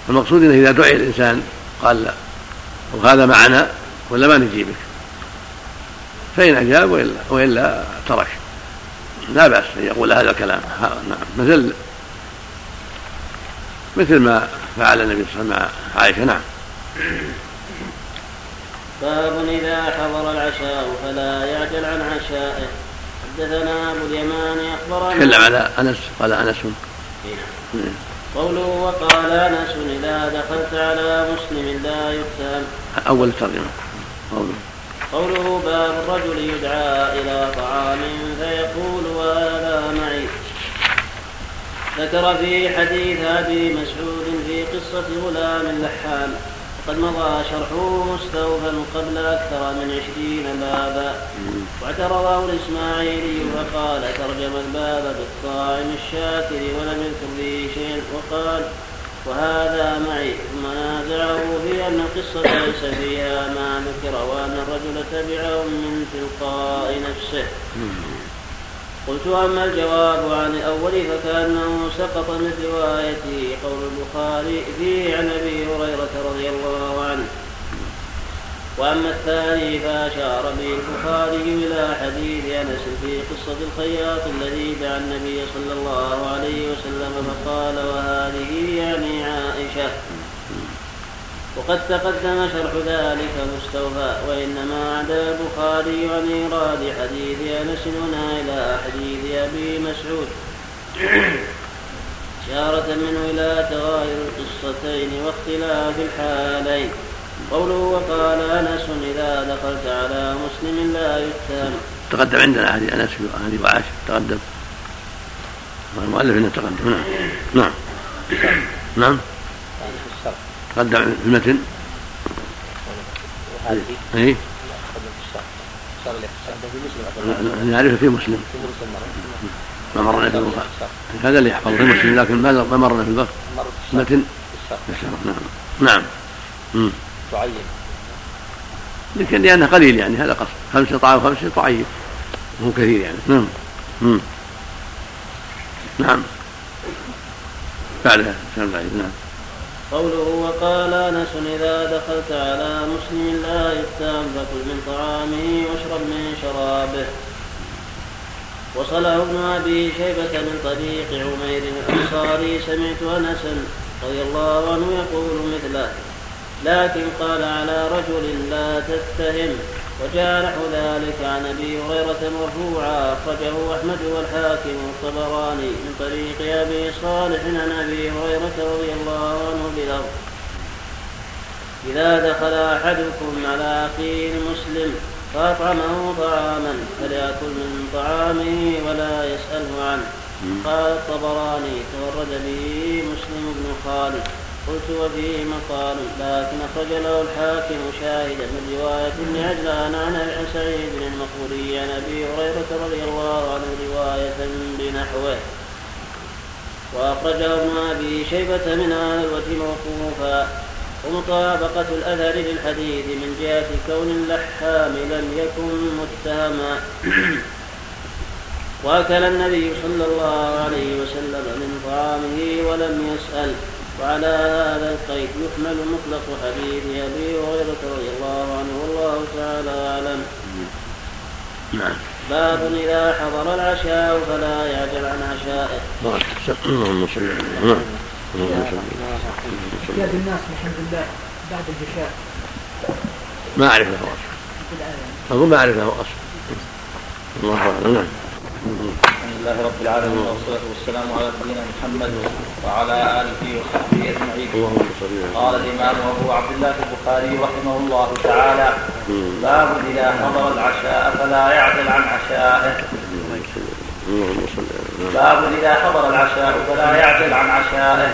المقصود إنه إذا دعي الإنسان قال لا وهذا معنا ولا ما نجيبك؟ فإن أجاب وإلا, وإلا ترك. لا بأس أن يقول هذا الكلام. نعم مثل مثل ما فعل النبي صلى الله عليه وسلم مع عائشة نعم. باب إذا حضر العشاء فلا يعجل عن عشائه. حدثنا أبو اليمان أخبرنا تكلم على أنس قال أنس. إيه. قوله وقال أنس إذا دخلت على مسلم لا يقتل أول الترجمة قوله. قوله باب الرجل يدعى إلى طعام فيقول وهذا معي ذكر في حديث أبي مسعود في قصة غلام لحام قد مضى شرحه مستوفا قبل أكثر من عشرين بابا. واعترضه الإسماعيلي فقال ترجم الباب بالطاعم الشاكر ولم يذكر فيه شيء. وقال وهذا معي. ثم نازعه في أن القصة ليس فيها ما ذكر وأن الرجل تبعهم من تلقاء نفسه. قلت أما الجواب عن الأول فكأنه سقط من روايته قول البخاري فيه عن أبي هريرة رضي الله عنه. وأما الثاني فأشار به البخاري إلى حديث أنس في قصة الخياط الذي دعا النبي صلى الله عليه وسلم فقال وهذه يعني عائشة. وقد تقدم شرح ذلك مستوفى وإنما عدا البخاري عن إيراد حديث أنس هنا إلى حديث أبي مسعود. إشارة منه إلى تغاير القصتين واختلاف الحالين. قوله وقال أنس إذا دخلت على مسلم لا يتهم. تقدم عندنا هذه أنس هذه وعائشة تقدم. المؤلف انه تقدم نعم. نعم. نعم. تقدم في المتن؟ اي نعرفه في مسلم. ما مرنا في البخاري هذا اللي يحفظ في مسلم لكن ما مرنا في البخاري متن؟ نعم. نعم تعين لكن لأنه قليل يعني هذا قصد. خمسة طعام خمسة تعين مو كثير يعني. نعم. نعم. بعدها نعم. قوله وقال أنس إذا دخلت على مسلم لا يفتام فكل من طعامه واشرب من شرابه. وصله ابن أبي شيبة من طريق عمير الأنصاري سمعت انسا رضي الله عنه يقول مثله لكن قال على رجل لا تتهم. وجاء نحو ذلك عن أبي هريرة مرفوعا أخرجه أحمد والحاكم والطبراني من طريق أبي صالح عن أبي هريرة رضي الله عنه بلفظ إذا دخل أحدكم على أخيه المسلم فأطعمه طعاما فليأكل من طعامه ولا يسأله عنه. قال الطبراني تورد به مسلم بن خالد. قلت وفيه مقال لكن أخرج له الحاكم شاهدا من رواية ابن عجلان عن سعيد بن المقبوري عن أبي هريرة رضي الله عنه رواية بنحوه. وأخرجه ابن أبي شيبة من الوجه موقوفا. ومطابقة الأثر للحديث من جهة كون اللحام لم يكن متهما. وأكل النبي صلى الله عليه وسلم من طعامه ولم يسأل. وعلى هذا القيد يحمل مطلق حديث أبي هريرة رضي الله عنه والله تعالى أعلم. نعم. باب إذا حضر العشاء فلا يعجل عن عشائه. اللهم صل على اعجاب الناس الحمد لله بعد العشاء. ما اعرف له اصل أقول ما اعرف له اصل الله أعلم. نعم. لله رب العالمين والصلاة والسلام على نبينا محمد وعلى آله وصحبه أجمعين. قال الإمام أبو عبد الله البخاري رحمه الله تعالى باب إذا حضر العشاء فلا يعدل عن عشائه. باب إذا حضر العشاء فلا يعدل عن عشائه.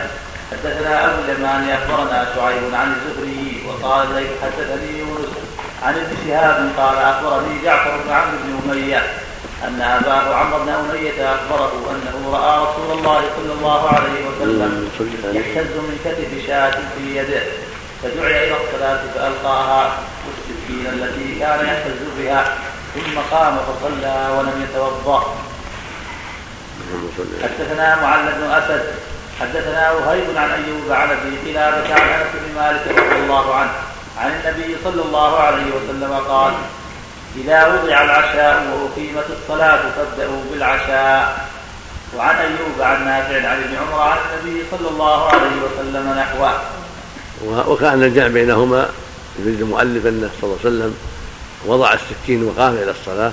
حدثنا أبو اليمان أخبرنا شعيب عن الزهري وقال حدثني يونس عن ابن شهاب قال أخبرني جعفر بن عمرو بن أمية أن أباه عمرو بن أمية أخبره أنه رأى رسول الله صلى الله عليه وسلم يحتز من كتف شاة في يده فدعي إلى الصلاة فألقاها والسكين التي كان يحتز بها ثم قام فصلى ولم يتوضأ. حدثنا معل بن أسد حدثنا وهيب عن أيوب عن أبي قلابة عن أنس بن مالك رضي الله عنه عن النبي صلى الله عليه وسلم قال إذا وضع العشاء وأقيمت الصلاة فابدأوا بالعشاء. وعن أيوب عن نافع عن ابن عمر عن النبي صلى الله عليه وسلم نحوه. وكان الجمع بينهما يريد المؤلف أنه صلى الله عليه وسلم وضع السكين وقام إلى الصلاة.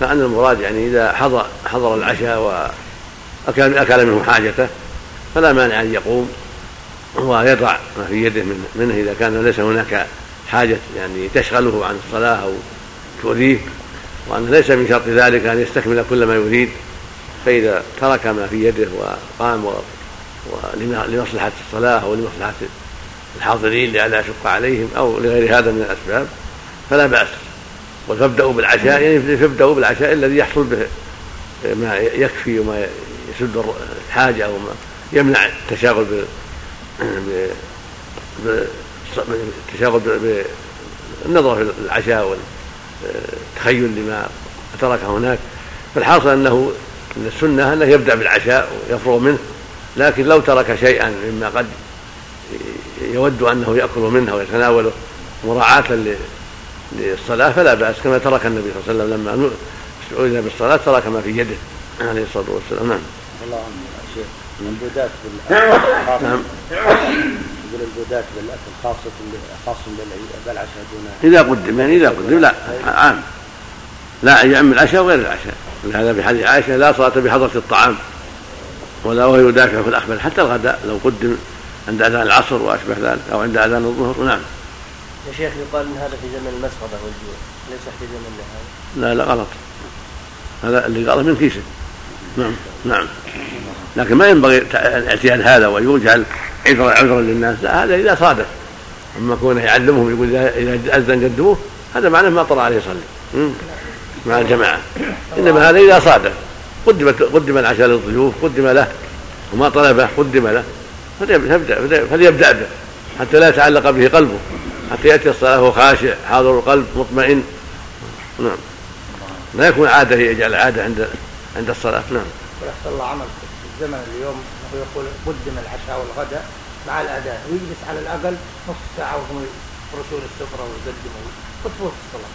كأن المراد يعني إذا حضر حضر العشاء وأكل أكل منه حاجته فلا مانع أن يقوم ويضع ما في يده منه إذا كان ليس هناك حاجة يعني تشغله عن الصلاة أو تؤذيه وأنه ليس من شرط ذلك أن يستكمل كل ما يريد فإذا ترك ما في يده وقام لمصلحة الصلاة أو لمصلحة الحاضرين لئلا يشق عليهم أو لغير هذا من الأسباب فلا بأس. وتبدأوا بالعشاء يعني تبدأوا بالعشاء الذي يحصل به ما يكفي وما يسد الحاجة أو ما يمنع التشاغل التشاغل بالنظر في العشاء تخيل لما ترك هناك فالحاصل أنه من السنة أنه يبدأ بالعشاء ويفرغ منه لكن لو ترك شيئا مما قد يود أنه يأكل منه ويتناوله مراعاة للصلاة فلا بأس كما ترك النبي صلى الله عليه وسلم لما استعوذ بالصلاة ترك ما في يده عليه الصلاة والسلام. نعم. الله عنه شيخ. بالأكل نعم. يقول البودات بالأكل خاصة خاص بالعشاء دون إذا قدم يعني إذا قدم لا عام. لا يعم العشاء وغير العشاء. ولهذا في حديث عائشة لا صلاة بحضره الطعام ولا وهو يدافع في الأخبار حتى الغداء لو قدم عند أذان العصر وأشبه ذلك أو عند أذان الظهر نعم. يا شيخ يقال إن هذا في زمن المسغبه والجوع ليس في زمن هذا لا لا غلط. هذا اللي قاله من كيسه. نعم نعم. لكن ما ينبغي الاعتياد هذا ويجعل عذرا عذرا للناس. لا هذا إذا صادف. أما كونه يعلمهم يقول اذا أذن قدموه هذا معناه ما طلع عليه يصلي. مع الجماعة. إنما هذا إذا صادف. قدمت قدم العشاء للضيوف قدم له. وما طلبه قدم له. فليبدا فليبدا به. حتى لا يتعلق به قلبه. حتى يأتي الصلاة وهو خاشع حاضر القلب مطمئن. نعم. لا يكون عادة يجعل عادة عند عند الصلاة. نعم. الله عمل في الزمن اليوم. أنه يقول قدم العشاء والغداء مع الاذان ويجلس على الأقل نصف ساعة وهم يفرشون السفرة ويقدموا وتفوت الصلاة.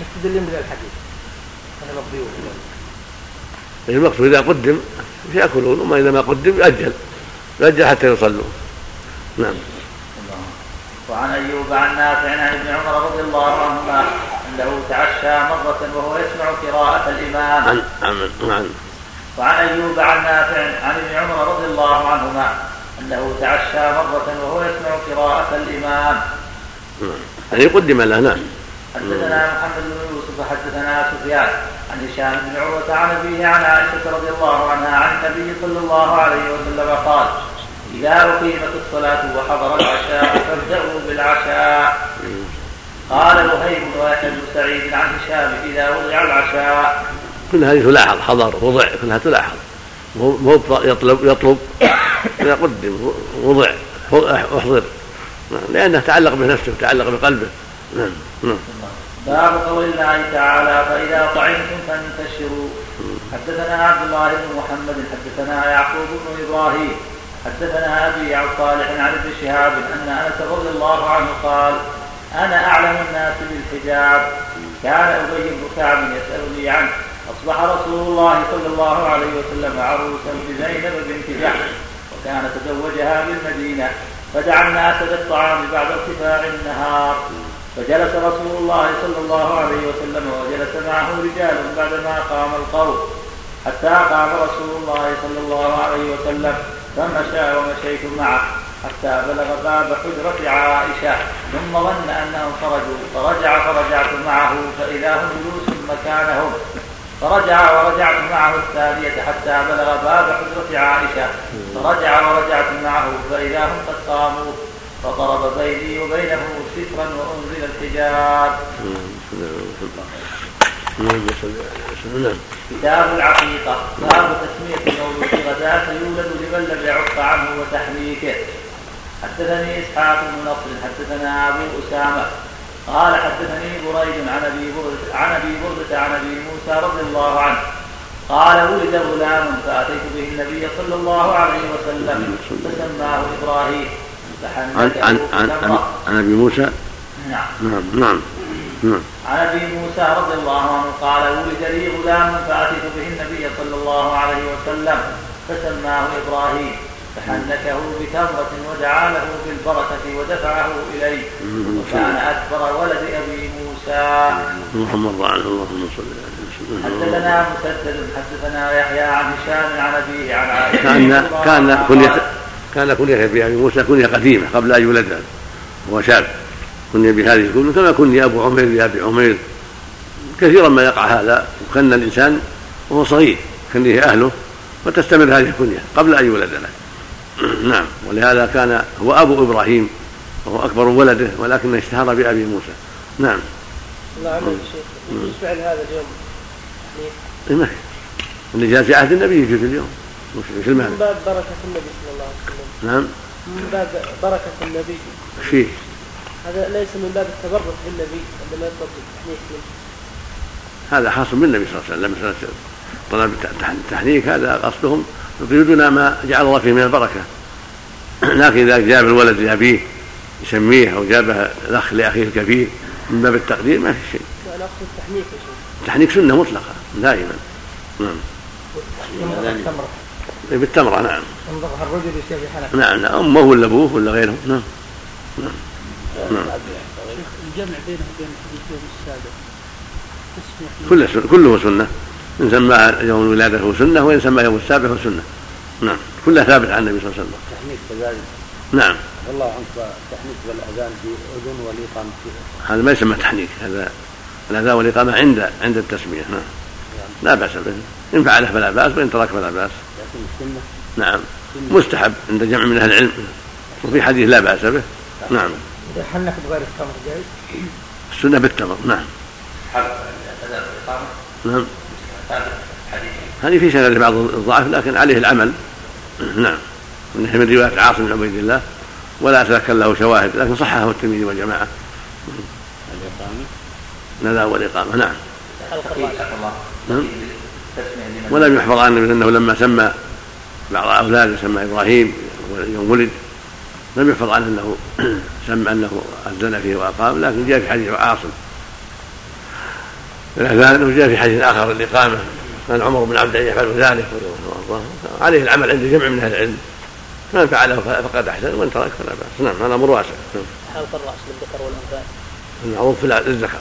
مستدلين بهذا الحديث. أنا مقضيون المقصود إذا قدم يأكلون وما إذا ما قدم يؤجل يؤجل حتى يصلوا. نعم. وعن أيوب عن نافع عن ابن عمر رضي الله عنهما أنه تعشى مرة وهو يسمع قراءة الإمام. عن عن عن وعن أيوب عن نافع عن ابن عمر رضي الله عنهما أنه تعشى مرة وهو يسمع قراءة الإمام. يعني قدم له نعم. حدثنا محمد بن يوسف حدثنا سفيان عن هشام بن عروة عن أبيه عن عائشة رضي الله عنها عن النبي صلى الله عليه وسلم قال إذا أقيمت الصلاة وحضر العشاء فابدأوا بالعشاء. قال وهيب بن سعيد عن هشام إذا وضع العشاء كل هذه تلاحظ حضر وضع كلها تلاحظ. مو يطلب يطلب قدم وضع احضر. لأنه تعلق بنفسه تعلق بقلبه. نعم نعم. باب قول الله تعالى فإذا طعمتم فانتشروا. حدثنا عبد الله بن محمد حدثنا يعقوب بن إبراهيم حدثنا أبي عن صالح عن ابن شهاب أن أنس رضي الله عنه قال أنا أعلم الناس بالحجاب. كان أبي بن كعب يسألني عنه. أصبح رسول الله صلى الله عليه وسلم عروسا بزينب بنت جحش وكان تزوجها بالمدينة فدعا الناس بالطعام بعد ارتفاع النهار. فجلس رسول الله صلى الله عليه وسلم وجلس معه رجال بعدما قام القوم. حتى قام رسول الله صلى الله عليه وسلم فمشى ومشيت معه حتى بلغ باب حجرة عائشة. ثم ظن أنهم خرجوا فرجع فرجعت معه فإذا هم جلوس مكانهم. فرجع ورجعت معه الثانية حتى بلغ باب حجرة عائشة. فرجع ورجعت معه فإذا هم قد قاموا فضرب بيني وبينه سترا وأنزل الحجاب. كتاب العقيقة. باب تسمية المولود غداة يولد لمن لم يعق عنه وتحريكه حدثني إسحاق بن نصر حدثنا أبو أسامة قال حدثني بريد عن أبي بردة عن أبي بردة عن أبي موسى رضي الله عنه. قال ولد غلام فأتيت به النبي صلى الله عليه وسلم فسماه إبراهيم. عن عن عن, عن أبي موسى؟ نعم. نعم نعم نعم. عن أبي موسى رضي الله عنه قال ولد لي غلام فأتيت به النبي صلى الله عليه وسلم فسماه إبراهيم. فحنكه بتمرة ودعا له بالبركة ودفعه إليه. وكان أكبر ولد أبي موسى. محمد عنه اللهم صل حدثنا مسدد حدثنا يحيى عن هشام عن أبيه عن عائشة. كان كان كنية كان كنية أبي موسى كنية قديمة قبل أن يولد. وهو شاب. كني بهذه الكنية كما كني أبو عمير بأبي عمير. كثيرا ما يقع هذا. وكن الإنسان وهو صغير كنيه أهله وتستمر هذه الكنية قبل أن يولد له نعم. ولهذا كان هو أبو إبراهيم وهو أكبر ولده ولكنه اشتهر بأبي موسى. نعم. الله عنك شيخ. يجوز فعل هذا اليوم؟ إيه اللي جاء في عهد النبي يجوز اليوم. مثل ما من باب بركة النبي صلى الله عليه وسلم. نعم. من باب بركة النبي. فيه هذا ليس من باب التبرك بالنبي عندما يطلب التحنيك منه هذا حاصل بالنبي صلى الله عليه وسلم. طلب التحنيك هذا قصدهم يريدون ما جعل الله فيه من البركة لكن إذا جاب الولد لأبيه يسميه أو جابه الأخ لأخيه الكبير من باب التقدير ما في شيء. أقصد التحنيك. التحنيك سنة مطلقة دائما. نعم. بالتمرة نعم. ينضغها الرجل بحنك. نعم نعم أمه ولا أبوه ولا غيره نعم. نعم. نعم. الجمع بينه وبين حديث يوم السابع كله سنة كله سنة إن سمى يوم الولادة هو سنة وإن سمى يوم السابع هو سنة. نعم. كلها ثابت عن النبي صلى الله عليه وسلم. التحنيك كذلك. نعم. والله عنك التحنيك بالأذان في أذن والإقامة في هذا ما يسمى تحنيك هذا الأذان والإقامة عند عند التسمية. نعم. لا بأس به. إن فعله فلا بأس وإن ترك فلا بأس. لكن السنة نعم. مستحب عند جمع من أهل العلم. وفي حديث لا بأس به. نعم. إذا حنك بغير التمر جايز؟ السنة بالتمر. نعم. نعم. هذه في سند بعض الضعف لكن عليه العمل. نعم. انه من رواية عاصم بن عبيد الله ولا اتذكر له شواهد لكن صححه الترمذي والجماعة. الإقامة؟ نذا والإقامة نعم. نعم. ولم يحفظ عن النبي انه لما سمى بعض أولاده سمى إبراهيم يوم ولد لم يحفظ عنه أنه سمى أنه أذن فيه وأقام لكن جاء في حديث عاصم. الأذان وجاء في حديث آخر الإقامة كان عمر بن عبد يفعل ذلك. عليه العمل عند جمع من أهل العلم. من فعله فقد أحسن ومن ترك فلا بأس. نعم هذا أمر واسع. نعم. حلق الرأس للذكر والأنثى. المعروف في الذكر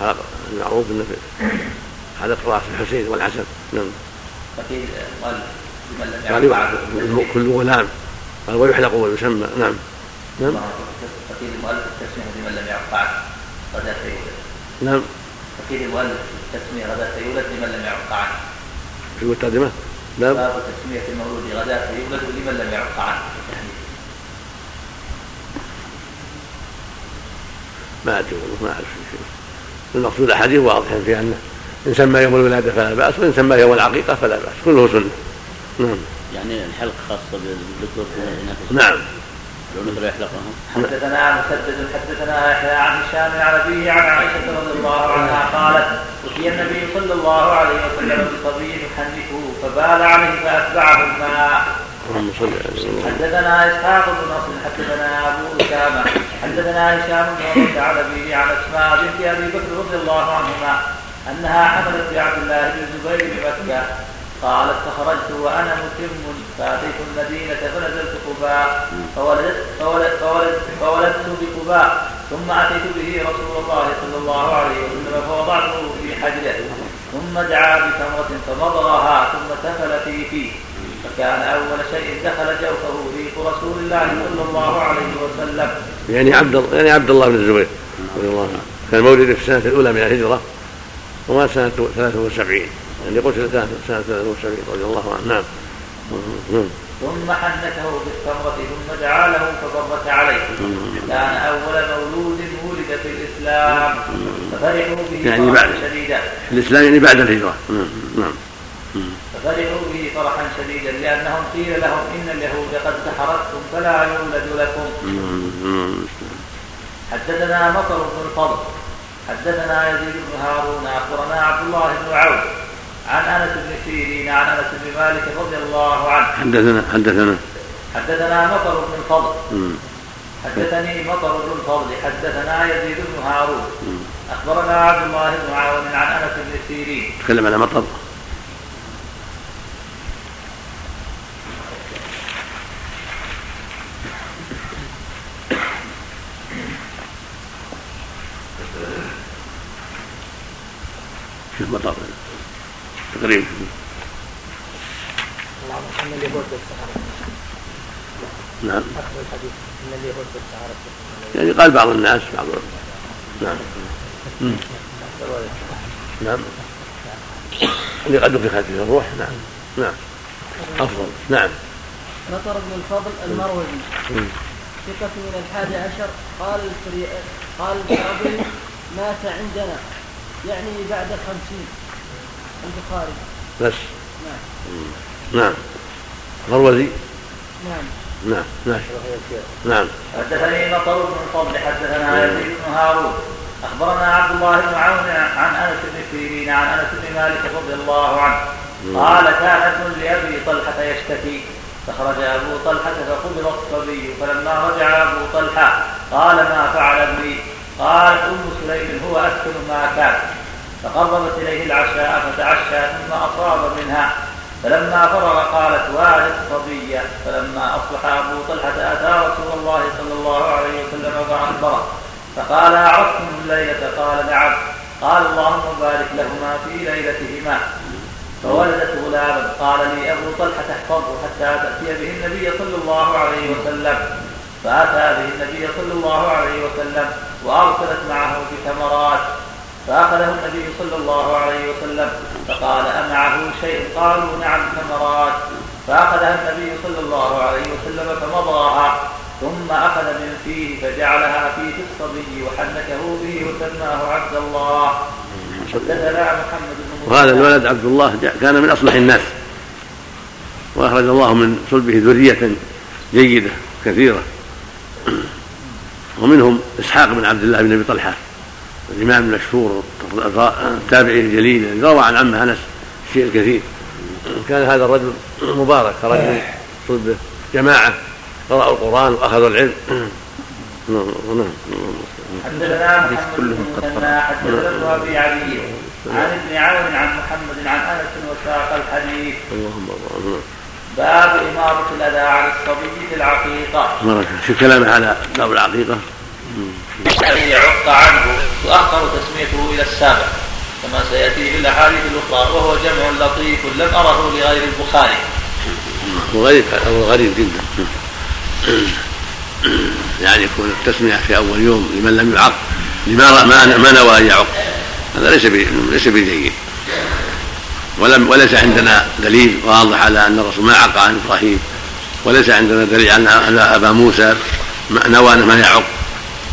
خلق المعروف إنه في حلق راس الحسين والحسن. نعم. قال كل غلام. قال ويحلق ويسمى. نعم. نعم. فقيل المؤلف التسميه لمن لم فيولد نعم. فقيل المؤلف التسميه غدا فيولد لمن لم يعق عنه. في المترجمه باب باب تسمية المولود غدا فيولد لمن لم يعق عنه. ما أدري والله ما أعرف. شيء المقصود احاديث واضحه في انه إن سمى يوم الولادة فلا بأس وإن سمى يوم العقيقه فلا بأس. كله سنة. نعم. يعني الحلق خاصة بالذكور نعم. يحلقهم حدثنا مسدد حدثنا يحيى عن هشام عن أبيه عن عائشة رضي الله عنها قالت أتي النبي صلى الله عليه وسلم بصبي يحنكه فبال عليه فأتبعه الماء. اللهم صل على حدثنا إسحاق بن نصر حدثنا أبو أسامة حدثنا هشام بن عروة عن أبيه عن أسماء بنت أبي بكر رضي الله عنهما أنها حملت بعبد الله بن الزبير بمكة. قالت فخرجت وأنا متم فاتيت المدينة فنزلت قباء. فولدت فولدت فولدت, فولدت بقباء ثم أتيت به رسول الله صلى الله عليه وسلم فوضعته في حجره ثم دعا بتمرة فمضغها ثم تفل في فيه. فكان أول شيء دخل جوفه ريق رسول الله صلى الله عليه وسلم. يعني عبد يعني عبد الله بن الزبير رضي الله عنه. كان مولد في السنة الأولى من الهجرة ومات سنه 73 يعني قتل سنه 73 رضي الله عنه. نعم. نعم. ثم حنكه بالتمرة ثم دعا له فضرت عليه. كان أول مولود ولد في الإسلام. ففرحوا به يعني بعد. شديدا. الإسلام يعني بعد الهجرة. نعم. نعم. ففرحوا به فرحا شديدا لأنهم قيل لهم إن اليهود قد سحرتكم فلا يولد لكم. حدثنا مطر بن الفضل. حدثنا يزيد بن هارون أخبرنا عبد الله بن عوف. عن أنس بن سيرين عن أنس بن مالك رضي الله عنه. حدثنا حدثنا. حدثنا مطر بن الفضل. حدثني مطر بن الفضل. حدثنا يزيد بن هارون. أخبرنا عبد الله بن عون عن أنس بن سيرين. تكلم على مطر. مطر. تقريبا نعم. يعني قال بعض الناس بعض. نعم. نعم. اللي قد نفخت فيه الروح. نعم. نعم. أفضل. نعم. نصر بن الفضل المروزي. ثقة من الحادي عشر. قال الفري... قال الفاضل مات عندنا. يعني بعد الخمسين البخاري. بس. نعم. نعم. مروزي نعم. نعم. ماشي. نعم. حدثني مطر بن الفضل حدثنا يزيد بن هارون. أخبرنا عبد الله بن عون عن أنس بن سيرين عن أنس بن مالك رضي الله عنه. قال كان ابن لأبي طلحة يشتكي. فخرج أبو طلحة فقبض الصبي فلما رجع أبو طلحة قال ما فعل ابني؟ قالت أم سليم هو أسكن ما كان. فقربت إليه العشاء فتعشى ثم أصاب منها. فلما فرغ قالت والد الصبي فلما أصبح أبو طلحة أتى رسول الله صلى الله عليه وسلم فاخبره فقال أعرفتم الليلة قال نعم قال اللهم بارك لهما في ليلتهما فولدت غلاما. قال لي أبو طلحة احفظه حتى تأتي به النبي صلى الله عليه وسلم فأتى به النبي صلى الله عليه وسلم وأرسلت معه بثمرات فاخذه النبي صلى الله عليه وسلم فقال امعه شيء؟ قالوا نعم ثمرات فأخذها النبي صلى الله عليه وسلم فمضاها ثم أخذ من فيه فجعلها في الصبي وحنكه به وسماه عبد الله. حدثنا محمد بن وهذا الولد عبد الله كان من أصلح الناس. وأخرج الله من صلبه ذرية جيدة كثيرة. ومنهم إسحاق بن عبد الله بن أبي طلحة. الإمام المشهور التابعي الجليل الذي روى عن عمه أنس الشيء الكثير كان هذا الرجل مبارك خرج من صلبه جماعة قرأوا القرآن وأخذوا العلم نعم نعم كلهم قد حدثنا أبي علي عن ابن عون عن محمد عن أنس وساق الحديث اللهم نعم. باب إمارة الأذى على الصبي في العقيقة. شو كلامه على باب العقيقة؟ الذي يعق عنه تؤخر تسميته إلى السابع كما سيأتي في الأحاديث الأخرى وهو جمع لطيف لم أره لغير البخاري. وغريب أمر غريب جدا. يعني يكون التسمية في أول يوم لمن لم يعق لما ما ما نوى أن يعق هذا ليس ليس بجيد ولم وليس عندنا دليل واضح على أن الرسول ما عق عن إبراهيم وليس عندنا دليل على أن أبا موسى نوى أنه ما يعق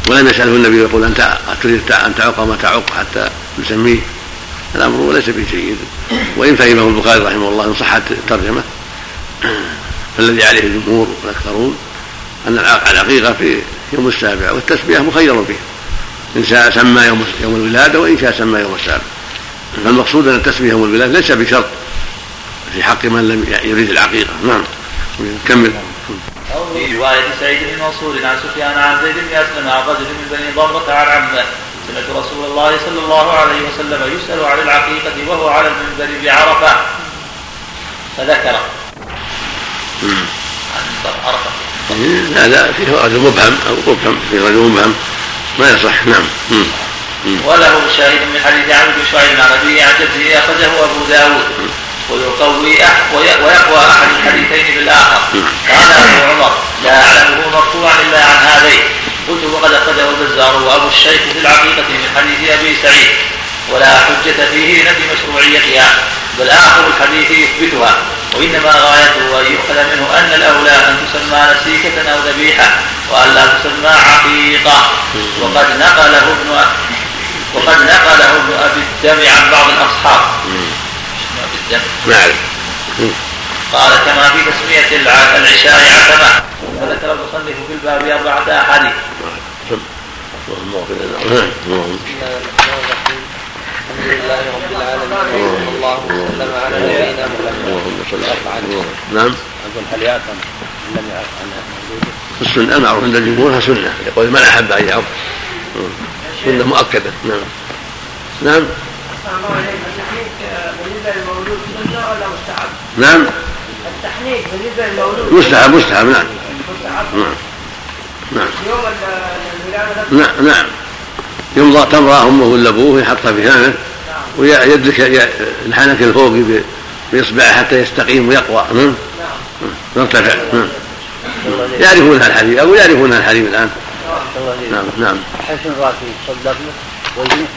ولم يسأله النبي يقول أنت تريد أن تعق ما تعق حتى نسميه. الأمر ليس بجيد وإن فهمه البخاري رحمه الله إن صحت الترجمة فالذي عليه الجمهور والأكثرون أن العقيقة في يوم السابع والتسمية مخير فيه إن شاء سمى يوم يوم الولادة وإن شاء سمى يوم السابع. فالمقصود أن التسمية يوم الولادة ليس بشرط في حق من لم يريد العقيقة. نعم. كمل. أو في رواية سعيد بن منصور عن سفيان عن زيد بن أسلم عن رجل من بني ضرة عن عمه. سمعت رسول الله صلى الله عليه وسلم يسأل عن العقيقة وهو على المنبر بعرفة. فذكر. عن عرفة. هذا فيه رجل مبهم أو مبهم فيه رجل مبهم. ما يصح نعم. وله شاهد من حديث عبد بن شعيب عن أبيه عن جده أخرجه أبو داود. ويقوي ويقوى أحد الحديثين بالآخر. قال أبو عمر لا أعلمه مرفوعا إلا عن هذين. قلت وقد أخرجه البزار وأبو الشيخ في العقيدة من حديث أبي سعيد. ولا حجة فيه لنفي مشروعيتها. بل اخر الحديث يثبتها. وإنما غايته أن يؤخذ منه أن الأولى أن تسمى نسيكة أو ذبيحة وأن لا تسمى عقيقة. وقد نقله ابن وقد نقله ابن أبي الدم عن بعض الأصحاب. نعم. قال كما في تسمية العشاء عتمة وذكر المصنف في الباب أربعة أحاديث. اللهم اغفر لنا الحمد لله رب العالمين وصلى الله وسلم على نبينا محمد نعم. أقول هل يعتم لم يعرف عنها السنة المعروف عند الجمهور سنة. يقول من أحب أن يعرف سنة مؤكدة. نعم. نعم. بالنسبة للمولود سنه ولا مستحب؟ نعم. التحنيك بالنسبة للمولود مستحب مستحب. نعم. مستحب نعم. نعم يوم الولاده نعم. نعم يمضى تمرة أمه ولا أبوه يحطها في فمه ويدلك الحنك الفوقي بإصبعه حتى يستقيم ويقوى. نعم. يرتفع نعم. يعرفونها الحليب أو يعرفونها الحليب الآن. نعم نعم. حسن راسي صدق وزنه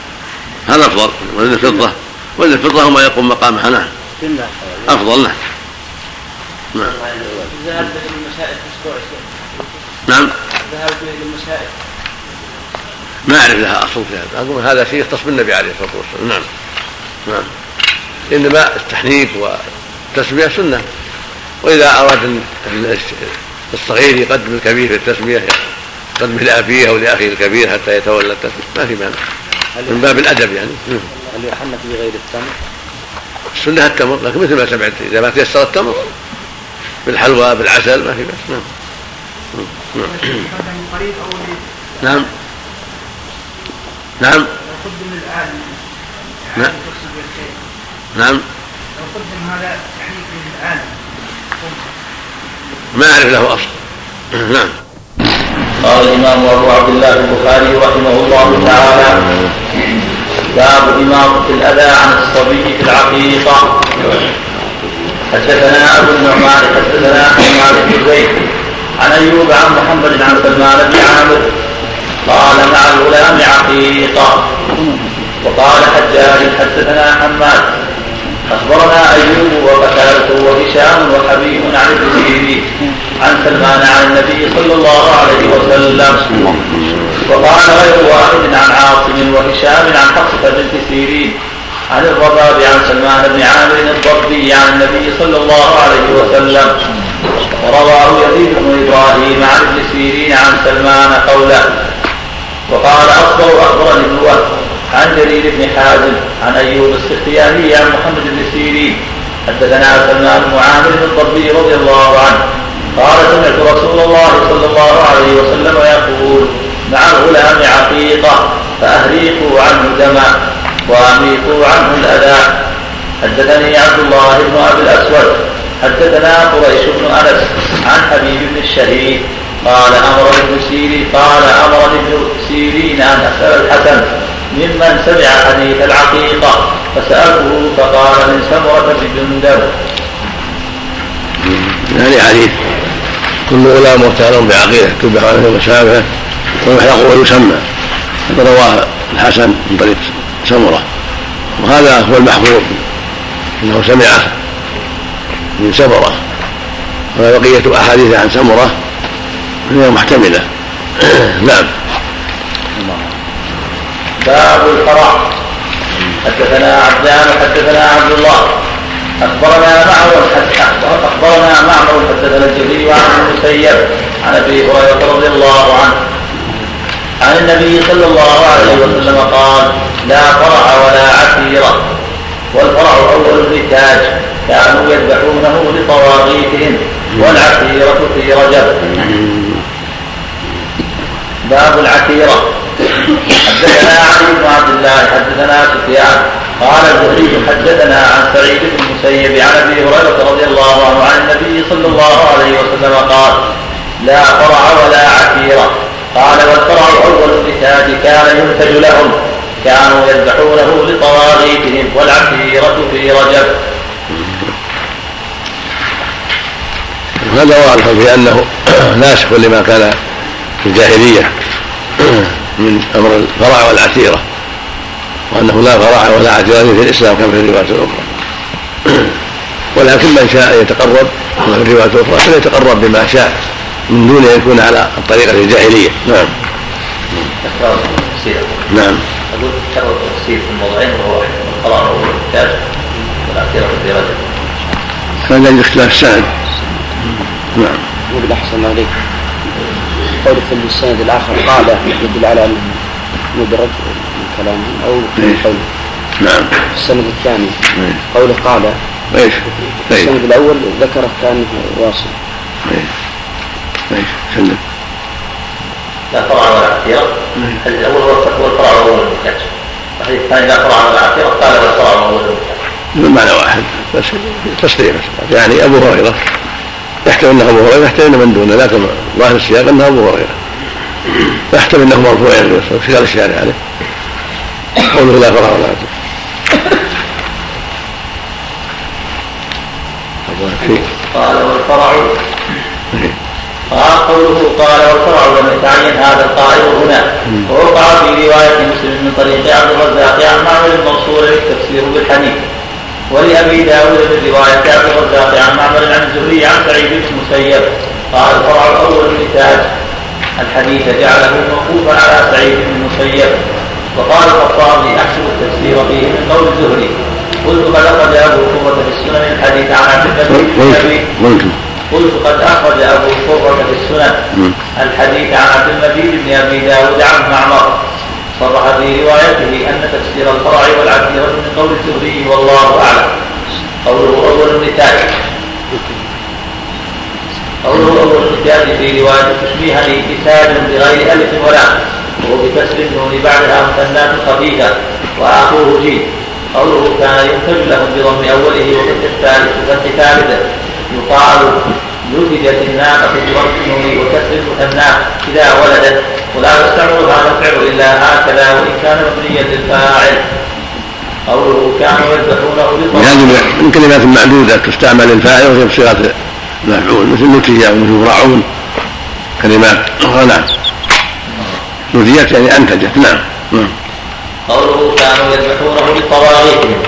هذا أفضل. وزن الفضة وزن الفضة هو ما يقوم مقامها نعم أفضل نعم. نعم. أسبوع نعم. ذهب للمسائل. ما أعرف لها أصل في هذا. أقول هذا شيء يختص بالنبي عليه الصلاة والسلام. نعم. نعم. إنما التحنيك والتسمية سنة. وإذا أراد الصغير يقدم الكبير في التسمية يقدم لأبيه أو لأخيه الكبير حتى يتولى التسمية. ما في مانع. من باب الأدب يعني. هل يحنك بغير التمر؟ السنة التمر لكن مثل ما سمعت إذا ما تيسر التمر بالحلوى بالعسل ما في بأس. نعم. نعم. نعم. نعم. نعم. لو قدم هذا تحريك للعالم ما أعرف له أصل. نعم. قال الإمام أبو عبد الله البخاري رحمه الله تعالى باب إماطة الأذى عن الصبي في العقيقة. حدثنا أبو النعمان حدثنا حماد بن زيد عن أيوب عن محمد عن سلمان بن عامر. قال مع الغلام عقيقة. وقال حجاج حدثنا حماد. أخبرنا أيوب وقتادة وهشام وحبيب عن ابن عن سلمان عن النبي صلى الله عليه وسلم. وقال غير واحد عن عاصم وهشام عن حفصة بنت سيرين عن الرباب عن سلمان بن عامر الضبي عن النبي صلى الله عليه وسلم. ورواه يزيد بن إبراهيم عن ابن سيرين عن سلمان قوله. وقال اصبر اخبرني ابن عن جرير بن حازم عن أيوب السختياني عن محمد بن سيرين حدثنا سلمان بن عامر الضبي رضي الله عنه قال سمعت رسول الله صلى الله عليه وسلم يقول مع الغلام عقيقة فأهريقوا عنه دما واميطوا عنه الأذى. حدثني عبد الله بن أبي الأسود حدثنا قريش بن أنس عن حبيب بن الشهيد قال أمر ابن سيرين قال أمر ابن سيرين أن أسأل الحسن ممن سمع حديث العقيقة فسألته فقال من سمرة بجندب. يعني حديث. كل غلام مختار بعقيدة تذبح عليه وسابه ويحلق ويسمى. هذا رواه الحسن من طريق سمرة. وهذا هو المحفوظ إنه سمعه من سمرة. وبقيه أحاديث عن سمرة هي محتملة. نعم. باب الفرع حدثنا عبدان حدثنا عبد الله. أخبرنا معمر أخبرنا معمر حدثنا الجليل عن المسيب عن أبي هريرة رضي الله عنه. عن النبي صلى الله عليه وسلم قال لا فرع ولا عسيرة. والفرع أول الرتاج كانوا يذبحونه لطواغيتهم والعسيرة في رجب. باب العسيرة. حدثنا علي بن عبد الله حدثنا سفيان قال الزهري حدثنا عن سعيد بن المسيب عن أبي هريرة رضي الله عنه عن النبي صلى الله عليه وسلم قال لا فرع ولا عسيره قال والفرع أول النتاج كان ينتج لهم كانوا يذبحونه لطواغيتهم والعشيرة في رجب. هذا واضح في انه ناسخ لما كان في الجاهلية. من أمر الفرع والعتيره وأنه لا فرع ولا عتيره في الإسلام كما في الروايات الأخرى. ولكن من شاء يتقرب كما في الروايات الأخرى فليتقرب بما شاء من دون أن يكون على الطريقة الجاهلية. نعم. نعم. أقول كرر التفسير في الموضعين وهو القرار هو الكتاب والعقيدة في رجل. هذا الاختلاف السند نعم. يقول أحسن عليك. قول في السند الآخر قال يدل على أنه مدرج من كلامه أو من قوله. نعم. السند الثاني قوله قال إيش؟ السند الأول ذكره كأنه واصل. إيش؟ إيش؟ سند لا فرع ولا الحديث الأول هو الفرع وهو المحتاج الحديث الثاني لا فرع ولا عتيرة قال والفرع وهو المحتاج بمعنى واحد. بس تصريح يعني أبو هريرة. يحتمل أنه أبو هريرة يحتمل من دونه لكن ظاهر السياق أنه أبو هريرة. يحتمل أنه مرفوع يعني في الشارع عليه قوله لا فرع ولا عتيرة قال والفرع. قال قوله قال والفرع لم يتعين هذا القائل هنا. ووقع في رواية مسلم من طريق عبد الرزاق عن معمر المنصور التفسير بالحديث. ولأبي داود من رواية عبد الرزاق عن معمر عن الزهري عن سعيد بن المسيب. قال الفرع الأول النتاج الحديث جعله موقوفا على سعيد بن المسيب. وقال الخطابي أحسن التفسير فيه من قول الزهري. قلت قد أخرج أبو قوة في السنن الحديث عن عبد الله بن قلت قد أخرج أبو قرة في السنن الحديث عن عبد المجيد بن أبي داود عن معمر. صرح في روايته أن تفسير الفرع والعتيرة من قول الزهري والله أعلم. قوله أول النتاج قوله أول النتاج في رواية تشبيهني كتاب بغير ألف ولا. وهو بكسر النون بعدها مثنات خفيفة وآخره جيد. قوله كان ينتج لهم بضم أوله وفتح الثالث وفتح ثالثه يقال نتجت الناقة النون وكسر المثنى إذا ولدت. ولا يستعمل هذا الفعل إلا هكذا وإن كان مبنيا للفاعل. قوله كانوا يذبحونه من كلمات معدودة تستعمل للفاعل وهي بصيغة مفعول مثل نتج أو مثل راعون كلمات نعم. نتجت يعني أنتجت نعم. نعم. قوله كانوا يذبحونه لطواغيتهم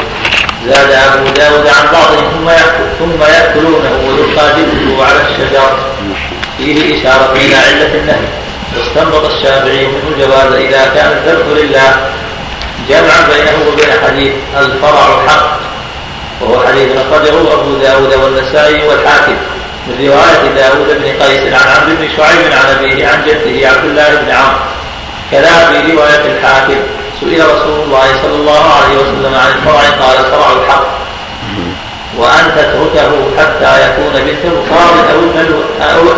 زاد أبو داود عن بعضهم ثم يأكل ثم يأكلونه ويلقى على الشجر. فيه إشارة إلى علة النهي. واستنبط الشافعي منه الجواز إذا كان الذبح لله جمعا بينه وبين حديث الفرع الحق. وهو حديث أخرجه أبو داود والنسائي والحاكم. من رواية داود بن قيس عن عمرو بن شعيب عن أبيه عن جده عبد الله بن عمرو. كذا في رواية الحاكم. سئل رسول الله صلى الله عليه وسلم عن الفرع قال الفرع الحق. وأن تتركه حتى يكون بنت مقام أو ابن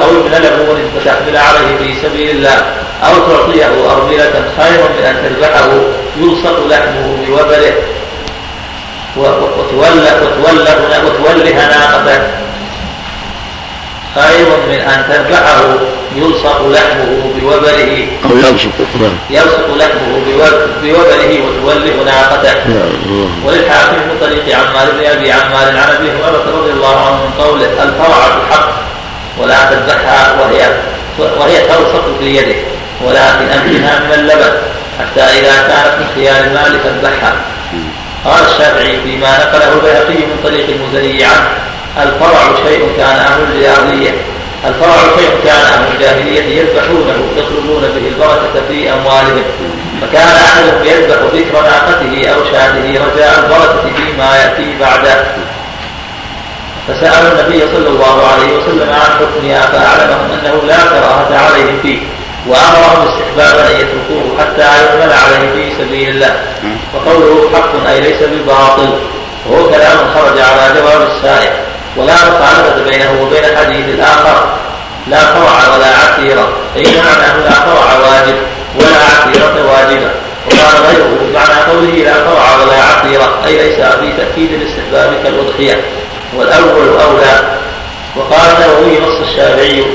أو ابن لبون فتحمل عليه في سبيل الله أو تعطيه أرملة خير من أن تذبحه يلصق لحمه بوبره وتولى وتولى وتولي ناقته. خير من أن تذبحه يلصق لحمه بوبره أو يلصق يلصق لحمه بوبره وتولي ناقته. وللحاكم من طريق عمار بن أبي عمار عن أبي هريرة رضي الله عنه من قوله الفرع الحق ولا تذبحها وهي وهي تلصق في يده ولكن أمكنها من اللبن حتى إذا كانت من خيار المال فاذبحها. قال الشافعي فيما نقله البيهقي من طريق المزني عنه الفرع شيء كان أهل الجاهلية الفرع شيء كان أهل الجاهلية يذبحونه يطلبون به البركة في أموالهم. فكان أحدهم يذبح ذكر ناقته أو شاته رجاء البركة فيما يأتي بعده. فسأل النبي صلى الله عليه وسلم عن حكمها فأعلمهم أنه لا كراهة عليهم فيه وأمرهم استحبابا أن يتركوه حتى يعمل عليه في سبيل الله. وقوله حق أي ليس بباطل. وهو كلام خرج على جواب السائل. ولا مخالفة بينه وبين الحديث الآخر. لا فرع ولا عسيرة. أي معناه لا فرع واجب ولا عسيرة واجبة. وقال غيره بمعنى قوله لا فرع ولا عسيرة. أي ليس في تأكيد الاستحباب كالأضحية. والأول أولى. وقال النووي نص الشافعي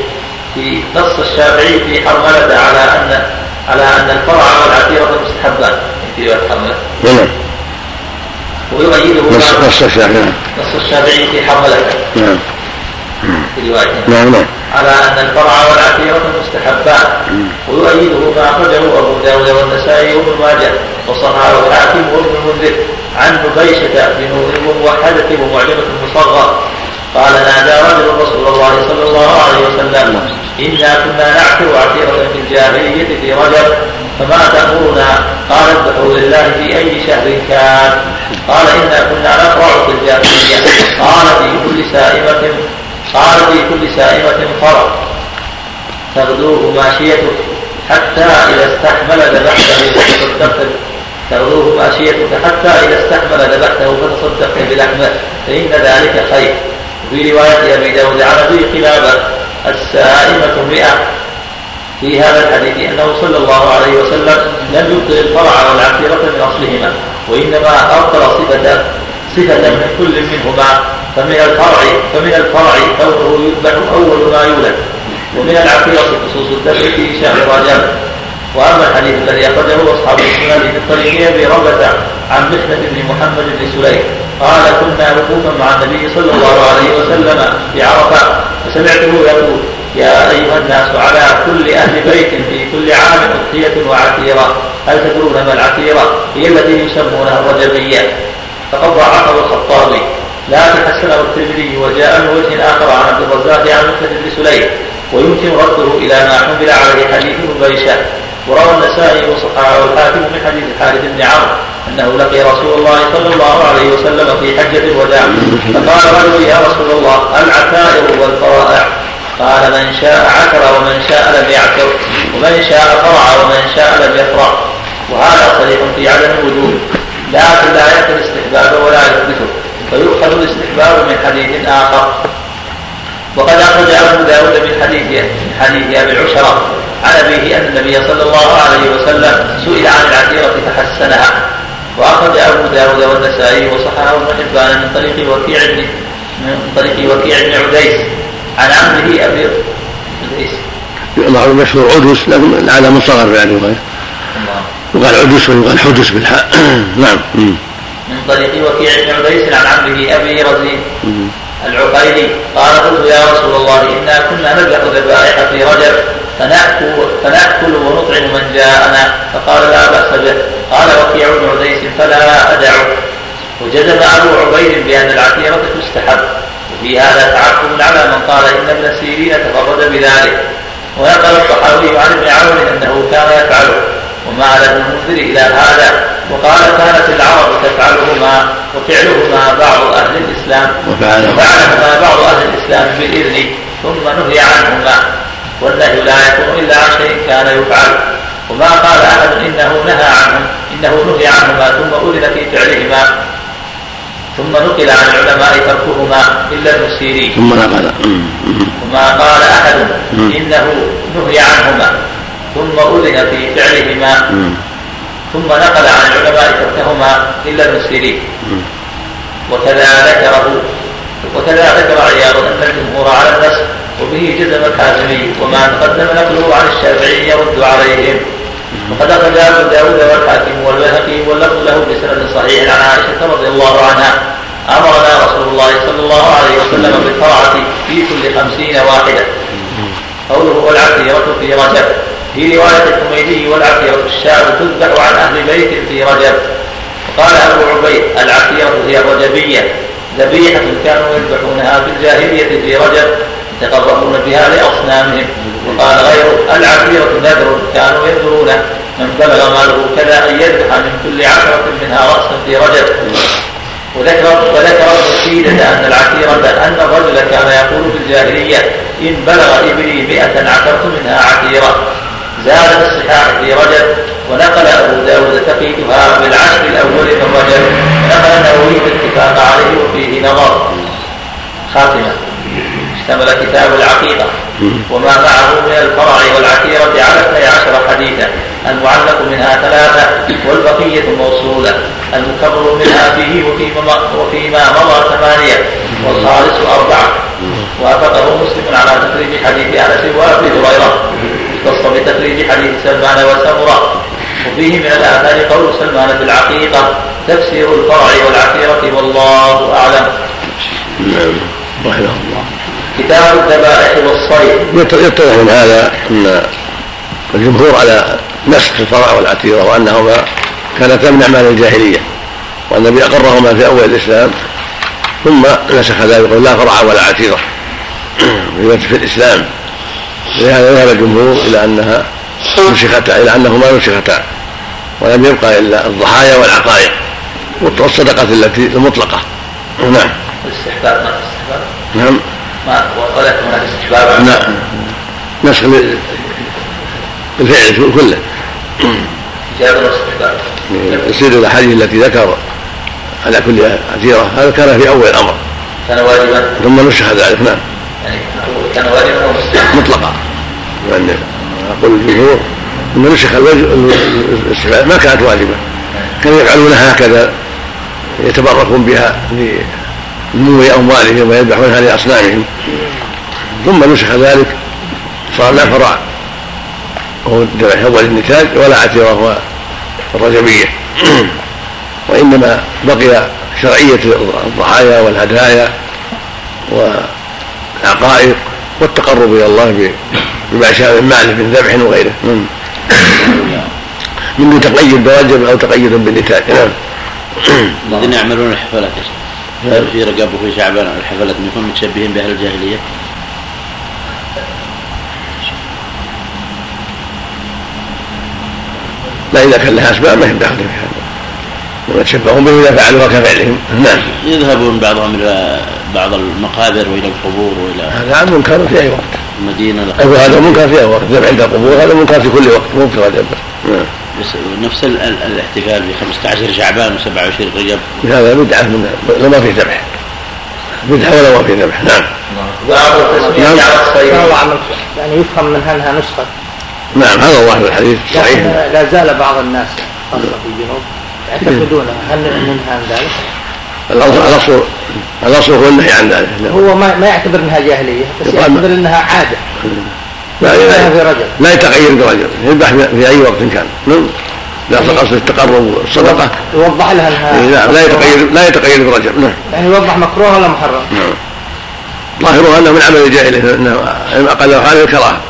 في نص الشافعي في حرملة على أن على أن الفرع والعتيرة مستحبان. في رواية حرملة. نعم. ويؤيده نص نص الشافعي. نص الشافعي في حرملة نعم. في رواية. نعم نعم. على أن الفرع والعتيرة مستحبان. ويؤيده ما أخرجه أبو داود والنسائي وابن ماجه وصححه الحاكم وابن المنذر عن نبيشة بن موحدة ومعجمة مصغر. قال نادى رجل رسول الله صلى الله عليه وسلم إنا كنا نعثر عثيرة في الجاهلية في رجب فما تأمرنا قال اذبحوا لله في أي شهر كان. قال إنا كنا نقرأ في الجاهلية. قال في كل سائمة قال في كل سائمة فرق. تغدوه ماشيتك حتى إذا استحمل ذبحته فتصدقت تغدوه ماشيتك حتى إذا استحمل ذبحته فتصدقت بلحمة. فإن ذلك خير. في رواية أبي داود عن أبي قلابة السائمة مئة. في هذا الحديث أنه صلى الله عليه وسلم لم يبطل الفرع والعقيرة من أصلهما وإنما أبطل صفة صفة من كل منهما فمن الفرع فمن الفرع كونه يذبح أول ما يولد ومن العقيرة خصوص الذبح في شهر رجب وأما الحديث الذي أخرجه أصحاب السنن من طريق أبي ربه عن محنه بن محمد بن سليم قال كنا وقوفا مع النبي صلى الله عليه وسلم في عرفة فسمعته يقول يا أيها الناس على كل أهل بيت في كل عام اضحيه وعتيره هل تدرون ما العتيره هي التي يسمونها الرجبية. فقد ضعفه الخطابي. لكن حسنه الترمذي وجاء من وجه آخر عن عبد الرزاق عن محمد بن سليم. ويمكن رده إلى ما حمل عليه حديث مبيشه وروى النسائي وصححه الحاكم من حديث الحارث بن عمرو أنه لقي رسول الله صلى الله عليه وسلم في حجة الوداع. فقال رجل يا رسول الله العتائر والفرائع. قال من شاء عثر ومن شاء لم يعثر ومن شاء فرع ومن شاء لم يفرع وهذا صريح في عدم الوجود. لكن لا يأتي الاستحباب ولا يثبته فيؤخذ الاستحباب من حديث آخر. وقد أخرج أبو داود من حديث من حديث أبي العشرة عن أبيه أن النبي صلى الله عليه وسلم سئل عن العتيرة فحسنها. وأخرج أبو داود والنسائي وصححه ابن حبان من طريق وكيع من طريق وكيع بن عديس. عن عمه أبي عديس يقال المشهور عدس لكن على مصغر يعني يقال عدس ويقال حدس بالحاء نعم. من طريق وكيع بن عديس عن عمه أبي رزين العقيلي قال قلت يا رسول الله إنا كنا نذبح ذبائح في رجب فنأكل, فنأكل ونطعم من جاءنا. فقال لا بأس به. قال وكيع بن عديس فلا أدعه وجزم أبو عبيد بأن العتيرة تستحب. وفي هذا تعقب على من قال إن ابن سيرين تفرد بذلك. ونقل الطحاوي عن ابن عون أنه كان يفعله ومال ابن المنذر إلى هذا. وقال كانت العرب تفعلهما وفعلهما بعض أهل الإسلام. وفعلهما. بعض أهل الإسلام بالإذن ثم نهي عنهما. والنهي لا يكون إلا عن شيء كان يفعل. وما قال أحد إنه نهى عنهم إنه نهي عنهما ثم أذن في فعلهما. ثم نقل عن العلماء تركهما إلا المسيرين ثم نقل. وما قال أحد إنه نهي عنهما. ثم أذن في فعلهما. ثم نقل عن العلماء تركهما إلا المسيرين وكذا ذكره وكذا ذكر عياض أن الجمهور على النسخ وبه جزم الحازمي وما تقدم نقله عن الشافعي يرد عليهم. وقد أخرج أبو داود والحاكم والبيهقي واللفظ له بسند صحيح عن عائشة رضي الله عنها. أمرنا رسول الله صلى الله عليه وسلم بالقراءة في كل خمسين واحدة. قوله والعتيرة في رجب. في رواية الحميدي والعتيرة الشعب تذبح عن أهل بيت في رجب. قال أبو عبيد العتيرة هي الرجبية ذبيحة كانوا يذبحونها في الجاهلية في رجب. يتقربون بها لأصنامهم. وقال غيره العتيرة نذر كانوا ينذرون من بلغ ماله كذا أن يذبح من كل عشرة منها رأسا في رجب. وذكر وذكر ابن أن العتيرة أن الرجل كان يقول في الجاهلية إن بلغ إبلي مئة عشرة منها عتيرة زاد الصحاح في رجب ونقل أبو داود تقييدها بالعشر الأول من رجب ونقل النووي الاتفاق عليه وفيه نظر. خاتمة. اشتمل كتاب العقيدة. وما معه من الفرع والعتيرة على اثني عشر حديثا. المعلق منها ثلاثة والبقية موصولة. المكرر منها فيه وفيما, وفيما مضى ثمانية والخالص أربعة. وافقه مسلم على تخريج حديث أنس وأبي هريرة. اختص بتخريج حديث سلمان وسمرة. وفيه من الآثار قول سلمان في العقيقة تفسير الفرع والعقيرة والله أعلم. نعم. رحمه الله. كتاب الذبائح والصيد. يتضح من هذا أن الجمهور على نسخ الفرع والعتيرة وأنهما كانتا من أعمال الجاهلية وأن النبي أقرهما في أول الإسلام ثم نسخ ذلك لا فرع ولا عتيرة في الإسلام. ولهذا ذهب الجمهور إلى أنها نسختا إلى أنهما نسختا ولم يبقى إلا الضحايا والعقائق والصدقة التي المطلقة. نعم. الاستحباب. نعم. ولكن هناك استحباب نسخ الفعل كله. إجابة واستحباب يصير الأحاديث التي ذكر على كل عتيره هذا كان في أول الأمر. كان واجبا ثم نسخ ذلك نعم يعني كان واجبا مطلقا لأن يقول الجمهور إن نسخ الاستحباب ما كانت واجبة. كانوا يفعلونها هكذا يتبركون بها. لنمو أموالهم ويذبحونها لاصنامهم ثم نسخ ذلك صار لا فرع. وهو الذبح اول النتاج ولا عتيره هو الرجبيه وإنما بقي شرعية الضحايا والهدايا والعقائق والتقرب إلى الله بما شاء من مال من ذبح وغيره. من من تقيد بواجب أو تقيد بالنتاج. نعم. الذين يعملون الحفلات في رقاب وفي شعبان الحفلات يكون متشبهين باهل الجاهليه؟ لا إذا كان لها أسباب ما هي داخل في هذا. ويتشبهون به إذا فعلوها كفعلهم. نعم. يذهبون بعضهم إلى بعض المقابر وإلى القبور وإلى هذا منكر في أي وقت. المدينة أيوة هذا منكر في أي وقت. الذبح عند القبور هذا منكر في كل وقت مو في بس نعم. نفس ال- ال- الاحتفال ب 15 شعبان و27 رجب هذا بدعة من لو ما في ذبح. بدعة ولا ما في ذبح. نعم. نعم. يعني يفهم منها انها نسخه نعم هذا ظاهر الحديث صحيح. لكن لا زال بعض الناس خاصه في الجنوب يعتقدونها هل ننهى عن ذلك؟ الأصل الأصل الأصل هو النهي عن ذلك. هو ما, ما يعتبر إنها جاهلية بس يعتبر إنها عادة. لا لا لا يتغير برجل يذبح في أي وقت كان. نعم لا قصد التقرب والصدقة. يوضح لها انها إيه، نعم لا يتغير لا يتغير برجل نعم. يعني يوضح مكروه ولا محرم؟ نعم. ظاهره أنه من عمل الجاهلية إنه أقل حال الكراهة.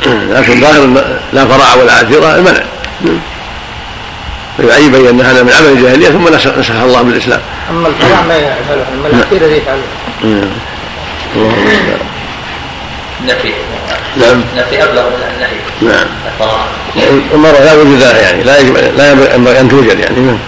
لكن ظاهر أن لا فراع ولا عثيره المنع فيبين أن هذا من عمل الجاهلية ثم نسخ نسخها الله بالإسلام. أما الفرع ما يفعله ذي يفعله. نعم. الله المستعان. نفي نعم. نفي أبلغ من النهي نعم. المرأة لا وجود لها يعني. لا يجب لا ينبغي أن توجد يعني. نعم.